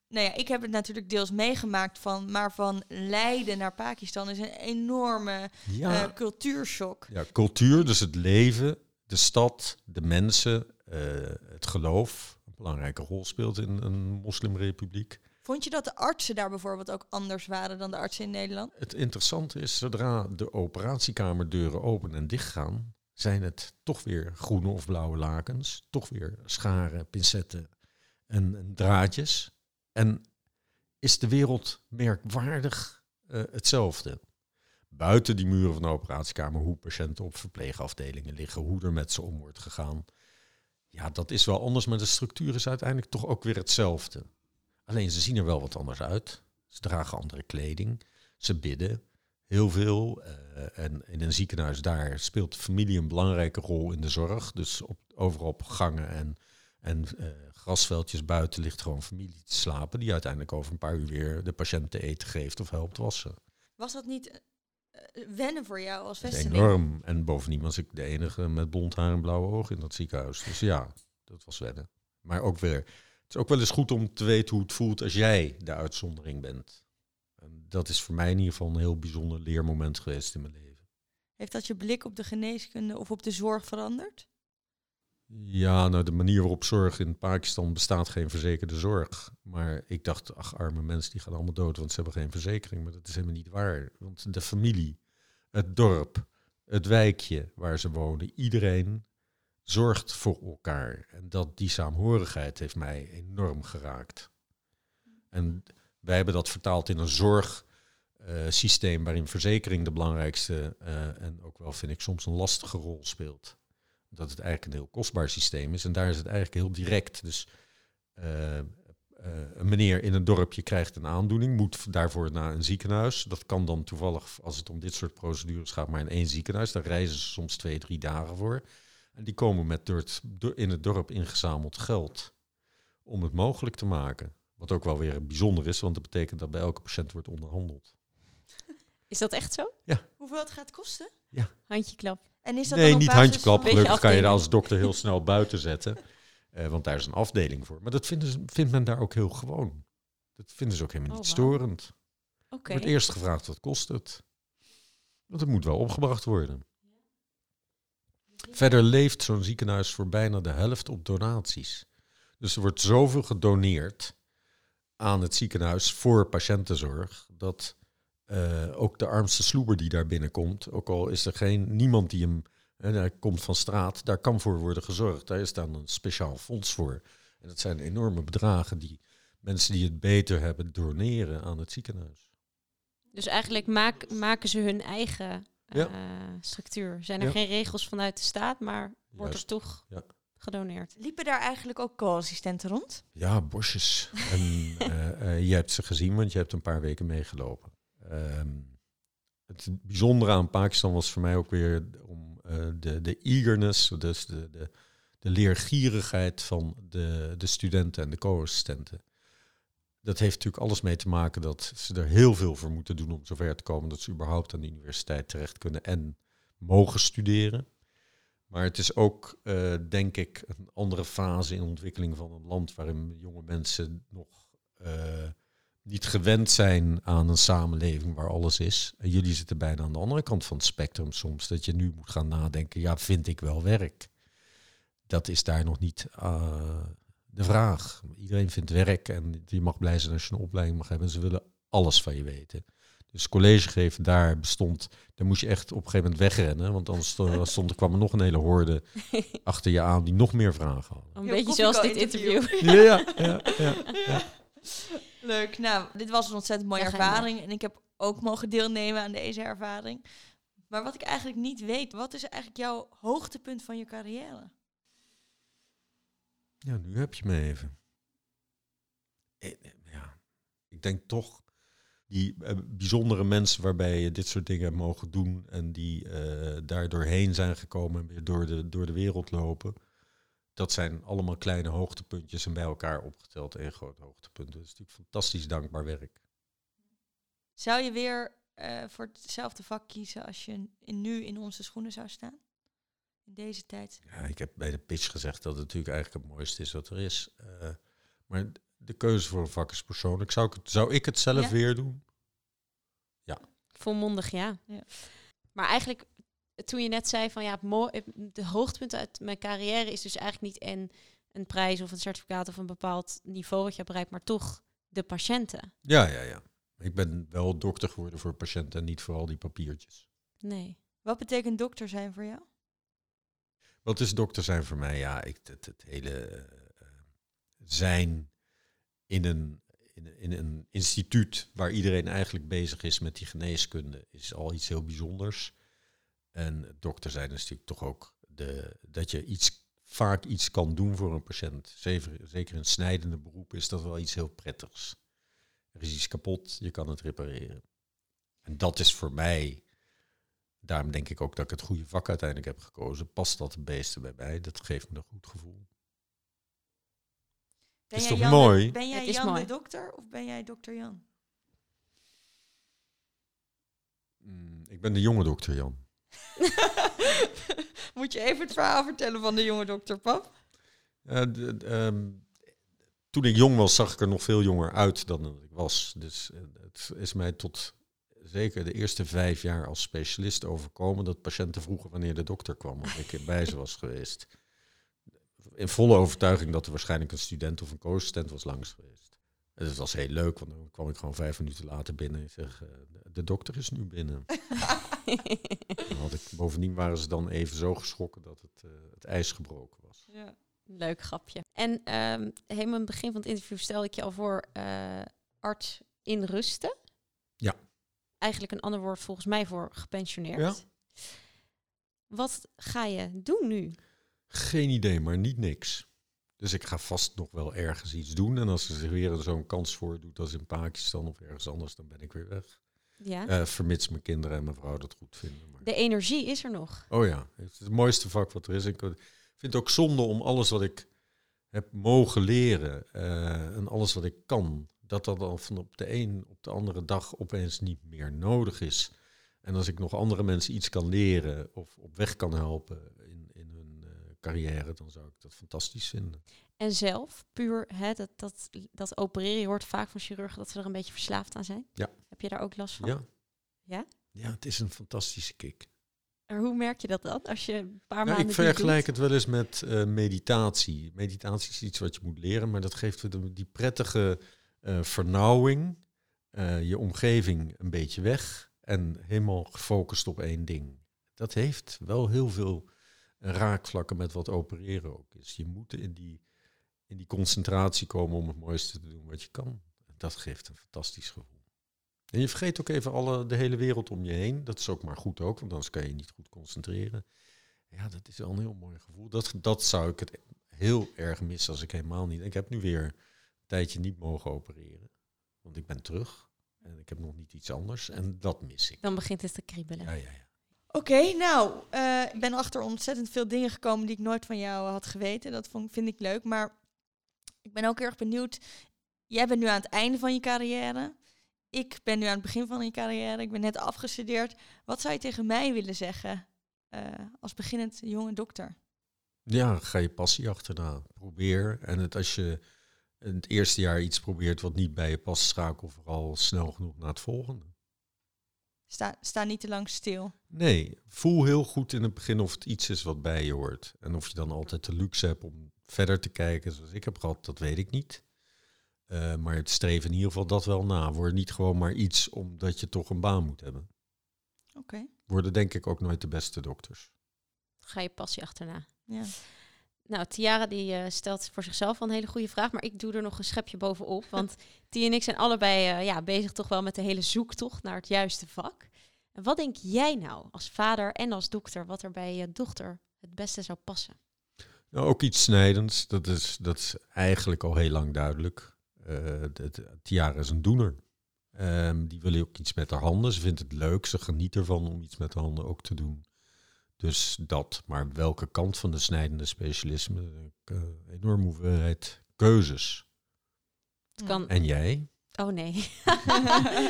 nou ja, ik heb het natuurlijk deels meegemaakt van, maar van Leiden naar Pakistan is een enorme Ja, eh, cultuurshock. ja, cultuur, dus het leven, de stad, de mensen, eh, het geloof, een belangrijke rol speelt in een moslimrepubliek. Vond je dat de artsen daar bijvoorbeeld ook anders waren dan de artsen in Nederland? Het interessante is, zodra de operatiekamerdeuren open en dicht gaan, zijn het toch weer groene of blauwe lakens, toch weer scharen, pincetten en, en draadjes. En is de wereld merkwaardig eh, hetzelfde. Buiten die muren van de operatiekamer, hoe patiënten op verpleegafdelingen liggen, hoe er met ze om wordt gegaan. Ja, dat is wel anders, maar de structuur is uiteindelijk toch ook weer hetzelfde. Alleen ze zien er wel wat anders uit. Ze dragen andere kleding. Ze bidden heel veel. eh, en in een ziekenhuis daar speelt familie een belangrijke rol in de zorg. Dus op, overal op gangen en, en eh, grasveldjes buiten ligt gewoon familie te slapen. Die uiteindelijk over een paar uur weer de patiënt te eten geeft of helpt wassen. Was dat niet eh, wennen voor jou als vesteling? enorm. En bovendien was ik de enige met blond haar en blauwe ogen in dat ziekenhuis. Dus ja, dat was wennen. Maar ook weer, het is ook wel eens goed om te weten hoe het voelt als jij de uitzondering bent. En dat is voor mij in ieder geval een heel bijzonder leermoment geweest in mijn leven. Heeft dat je blik op de geneeskunde of op de zorg veranderd? Ja, nou de manier waarop zorg in Pakistan bestaat geen verzekerde zorg. Maar ik dacht, ach arme mensen die gaan allemaal dood, want ze hebben geen verzekering. Maar dat is helemaal niet waar. Want de familie, het dorp, het wijkje waar ze wonen, iedereen zorgt voor elkaar. En dat, die saamhorigheid heeft mij enorm geraakt. En wij hebben dat vertaald in een zorgsysteem waarin verzekering de belangrijkste eh, en ook wel, vind ik, soms een lastige rol speelt dat het eigenlijk een heel kostbaar systeem is. En daar is het eigenlijk heel direct. Dus eh, eh, een meneer in een dorpje krijgt een aandoening, moet daarvoor naar een ziekenhuis. Dat kan dan toevallig, als het om dit soort procedures gaat, maar in één ziekenhuis. Daar reizen ze soms twee, drie dagen voor. En die komen met door- in het dorp ingezameld geld om het mogelijk te maken. Wat ook wel weer bijzonder is, want dat betekent dat bij elke patiënt wordt onderhandeld. Is dat echt zo? Hoeveel het gaat kosten? Handje klap. En is dat Nee, niet basis handjeklap. Gelukkig kan je daar als dokter heel snel buiten zetten. Eh, want daar is een afdeling voor. Maar dat vinden ze, vindt men daar ook heel gewoon. Dat vinden ze ook helemaal niet Oh, storend. Oké. Er wordt eerst gevraagd wat kost het. Want het moet wel opgebracht worden. Verder leeft zo'n ziekenhuis voor bijna de helft op donaties. Dus er wordt zoveel gedoneerd aan het ziekenhuis voor patiëntenzorg. Dat eh, ook de armste sloeber die daar binnenkomt, ook al is er geen, niemand die hem, hè, hij komt van straat, daar kan voor worden gezorgd. Daar is dan een speciaal fonds voor. En dat zijn enorme bedragen die mensen die het beter hebben doneren aan het ziekenhuis. Dus eigenlijk maak, maken ze hun eigen Ja. eh, structuur. Zijn er Ja. geen regels vanuit de staat, maar wordt Juist. er toch Ja. gedoneerd. Liepen daar eigenlijk ook co-assistenten rond? Ja, bosjes. En eh, eh, je hebt ze gezien, want je hebt een paar weken meegelopen. Ehm, het bijzondere aan Pakistan was voor mij ook weer om eh, de, de eagerness, dus de, de, de leergierigheid van de, de studenten en de co-assistenten. Dat heeft natuurlijk alles mee te maken dat ze er heel veel voor moeten doen om zover te komen dat ze überhaupt aan de universiteit terecht kunnen en mogen studeren. Maar het is ook, eh, denk ik, een andere fase in de ontwikkeling van een land waarin jonge mensen nog eh, niet gewend zijn aan een samenleving waar alles is. En jullie zitten bijna aan de andere kant van het spectrum soms, dat je nu moet gaan nadenken, ja, vind ik wel werk? Dat is daar nog niet eh, de vraag. Iedereen vindt werk en je mag blij zijn als je een opleiding mag hebben. Ze willen alles van je weten. Dus college geven daar bestond, daar moest je echt op een gegeven moment wegrennen, want anders stond, stond, er kwam er nog een hele horde achter je aan die nog meer vragen hadden. Een beetje zoals dit interview. Ja, ja, ja. ja. Leuk. Nou, dit was een ontzettend mooie Ja, ervaring. En ik heb ook mogen deelnemen aan deze ervaring. Maar wat ik eigenlijk niet weet, wat is eigenlijk jouw hoogtepunt van je carrière? Ja, nu heb je me even. Eh, eh, Ja, ik denk toch die eh, bijzondere mensen waarbij je dit soort dingen mogen doen en die eh daar doorheen zijn gekomen en weer door de, door de wereld lopen. Dat zijn allemaal kleine hoogtepuntjes en bij elkaar opgeteld één groot hoogtepunt. Dat is natuurlijk fantastisch dankbaar werk. Zou je weer eh, voor hetzelfde vak kiezen als je in, nu in onze schoenen zou staan? In deze tijd? Ja, ik heb bij de pitch gezegd dat het natuurlijk eigenlijk het mooiste is wat er is. Eh, maar de keuze voor een vak is persoonlijk. Zou ik het, zou ik het zelf Ja. weer doen? Ja. Volmondig ja. Ja. Maar eigenlijk, toen je net zei van ja, de hoogtepunt uit mijn carrière is dus eigenlijk niet en een prijs of een certificaat of een bepaald niveau wat je hebt bereikt, maar toch de patiënten. Ja, ja, ja. Ik ben wel dokter geworden voor patiënten en niet voor al die papiertjes. Nee. Wat betekent dokter zijn voor jou? Wat is dokter zijn voor mij? Ja, ik, het, het hele eh, zijn in een, in, een- in een instituut waar iedereen eigenlijk bezig is met die geneeskunde, is al iets heel bijzonders. En dokter zijn is natuurlijk toch ook de, dat je iets, vaak iets kan doen voor een patiënt. Zeker, zeker in snijdende beroep is dat wel iets heel prettigs. Er is iets kapot, je kan het repareren. En dat is voor mij daarom denk ik ook dat ik het goede vak uiteindelijk heb gekozen. Past dat het beeste bij mij? Dat geeft me een goed gevoel. Ben Is jij toch Jan mooi? De, ben jij Het is Jan mooi. de dokter of ben jij dokter Jan? Mm, ik ben de jonge dokter Jan. Moet je even het verhaal vertellen van de jonge dokter, pap? Eh, ehm, toen ik jong was, zag ik er nog veel jonger uit dan ik was. Dus eh, het is mij tot zeker de eerste vijf jaar als specialist overkomen dat patiënten vroegen wanneer de dokter kwam, of ik bij ze was geweest. In volle overtuiging dat er waarschijnlijk een student of een co-assistent was langs geweest. En dat was heel leuk, want dan kwam ik gewoon vijf minuten later binnen en zeg, eh, de dokter is nu binnen. Dan had ik, bovendien waren ze dan even zo geschrokken dat het, eh, het ijs gebroken was. Ja. Leuk grapje. En ehm helemaal in het begin van het interview stelde ik je al voor eh, arts in rusten. Ja. Eigenlijk een ander woord volgens mij voor gepensioneerd. Ja. Wat ga je doen nu? Geen idee, maar niet niks. Dus ik ga vast nog wel ergens iets doen. En als er zich weer zo'n kans voordoet als in Pakistan of ergens anders, dan ben ik weer weg. Ja. Eh, vermits mijn kinderen en mijn vrouw dat goed vinden. Maar... De energie is er nog. Oh ja, het is het mooiste vak wat er is. Ik vind het ook zonde om alles wat ik heb mogen leren eh, en alles wat ik kan, dat dat dan van op de een op de andere dag opeens niet meer nodig is. En als ik nog andere mensen iets kan leren of op weg kan helpen in, in hun eh, carrière, dan zou ik dat fantastisch vinden. En zelf, puur hè, dat, dat, dat opereren, je hoort vaak van chirurgen dat ze er een beetje verslaafd aan zijn. Ja. Heb je daar ook last van? Ja. Ja? Ja, het is een fantastische kick. Maar hoe merk je dat dan? Als je een paar Nou, maanden ik vergelijk het wel eens met eh, meditatie. Meditatie is iets wat je moet leren, maar dat geeft de- die prettige eh, vernauwing, eh, je omgeving een beetje weg en helemaal gefocust op één ding. Dat heeft wel heel veel raakvlakken met wat opereren ook is. Je moet in die, in die concentratie komen om het mooiste te doen wat je kan. Dat geeft een fantastisch gevoel. En je vergeet ook even alle, de hele wereld om je heen. Dat is ook maar goed ook, want anders kan je je niet goed concentreren. Ja, dat is wel een heel mooi gevoel. Dat, dat zou ik het heel erg missen als ik helemaal niet... Ik heb nu weer een tijdje niet mogen opereren. Want ik ben terug. En ik heb nog niet iets anders. En dat mis ik. Dan begint het te kriebelen. Ja, ja, ja. Oké, nou, eh, ik ben achter ontzettend veel dingen gekomen die ik nooit van jou had geweten. Dat vond, vind ik leuk. Maar ik ben ook erg benieuwd. Jij bent nu aan het einde van je carrière. Ik ben nu aan het begin van je carrière. Ik ben net afgestudeerd. Wat zou je tegen mij willen zeggen eh, als beginnend jonge dokter? Ja, ga je passie achterna. Probeer. En het, als je in het eerste jaar iets probeert wat niet bij je past, schakel vooral snel genoeg naar het volgende. Sta, sta niet te lang stil. Nee, voel heel goed in het begin of het iets is wat bij je hoort. En of je dan altijd de luxe hebt om verder te kijken zoals ik heb gehad, dat weet ik niet. Eh, maar het streven in ieder geval dat wel na. Word niet gewoon maar iets omdat je toch een baan moet hebben. Oké, Worden denk ik ook nooit de beste dokters. Ga je passie achterna. ja. Nou, Tiara die eh, stelt voor zichzelf wel een hele goede vraag, maar ik doe er nog een schepje bovenop. Want Tia en ik zijn allebei eh, ja, bezig toch wel met de hele zoektocht naar het juiste vak. En wat denk jij nou als vader en als dokter, wat er bij je dochter het beste zou passen? Nou, ook iets snijdends, dat is, dat is eigenlijk al heel lang duidelijk. Eh, Tiara is een doener. Ehm, die wil ook iets met haar handen. Ze vindt het leuk, ze geniet ervan om iets met haar handen ook te doen. Dus dat, maar welke kant van de snijdende specialisme? Een uh, enorme hoeveelheid keuzes. Het kan... En jij? Oh nee.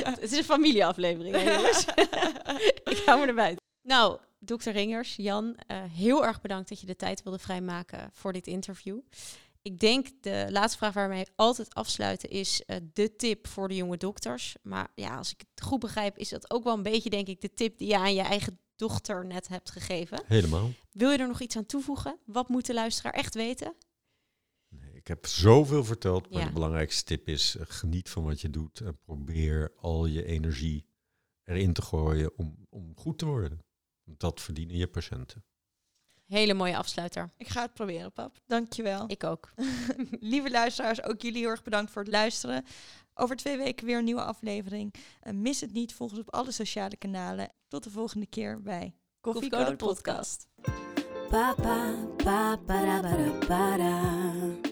het is een familieaflevering, ik hou me erbij. Nou, dokter Ringers, Jan, eh, heel erg bedankt dat je de tijd wilde vrijmaken voor dit interview. Ik denk de laatste vraag waarmee we altijd afsluiten is eh, de tip voor de jonge dokters. Maar ja, als ik het goed begrijp, is dat ook wel een beetje, denk ik, de tip die je aan je eigen dochter net hebt gegeven. Helemaal. Wil je er nog iets aan toevoegen? Wat moet de luisteraar echt weten? Nee, ik heb zoveel verteld, maar Ja. de belangrijkste tip is: eh, geniet van wat je doet en probeer al je energie erin te gooien om, om goed te worden. Want Dat verdienen je patiënten. Hele mooie afsluiter. Ik ga het proberen, pap. Dankjewel. Ik ook. Lieve luisteraars, ook jullie heel erg bedankt voor het luisteren. Over twee weken weer een nieuwe aflevering. Eh, mis het niet, volg ons op alle sociale kanalen. Tot de volgende keer bij Koffie Code Podcast. Pa pa pa para para para.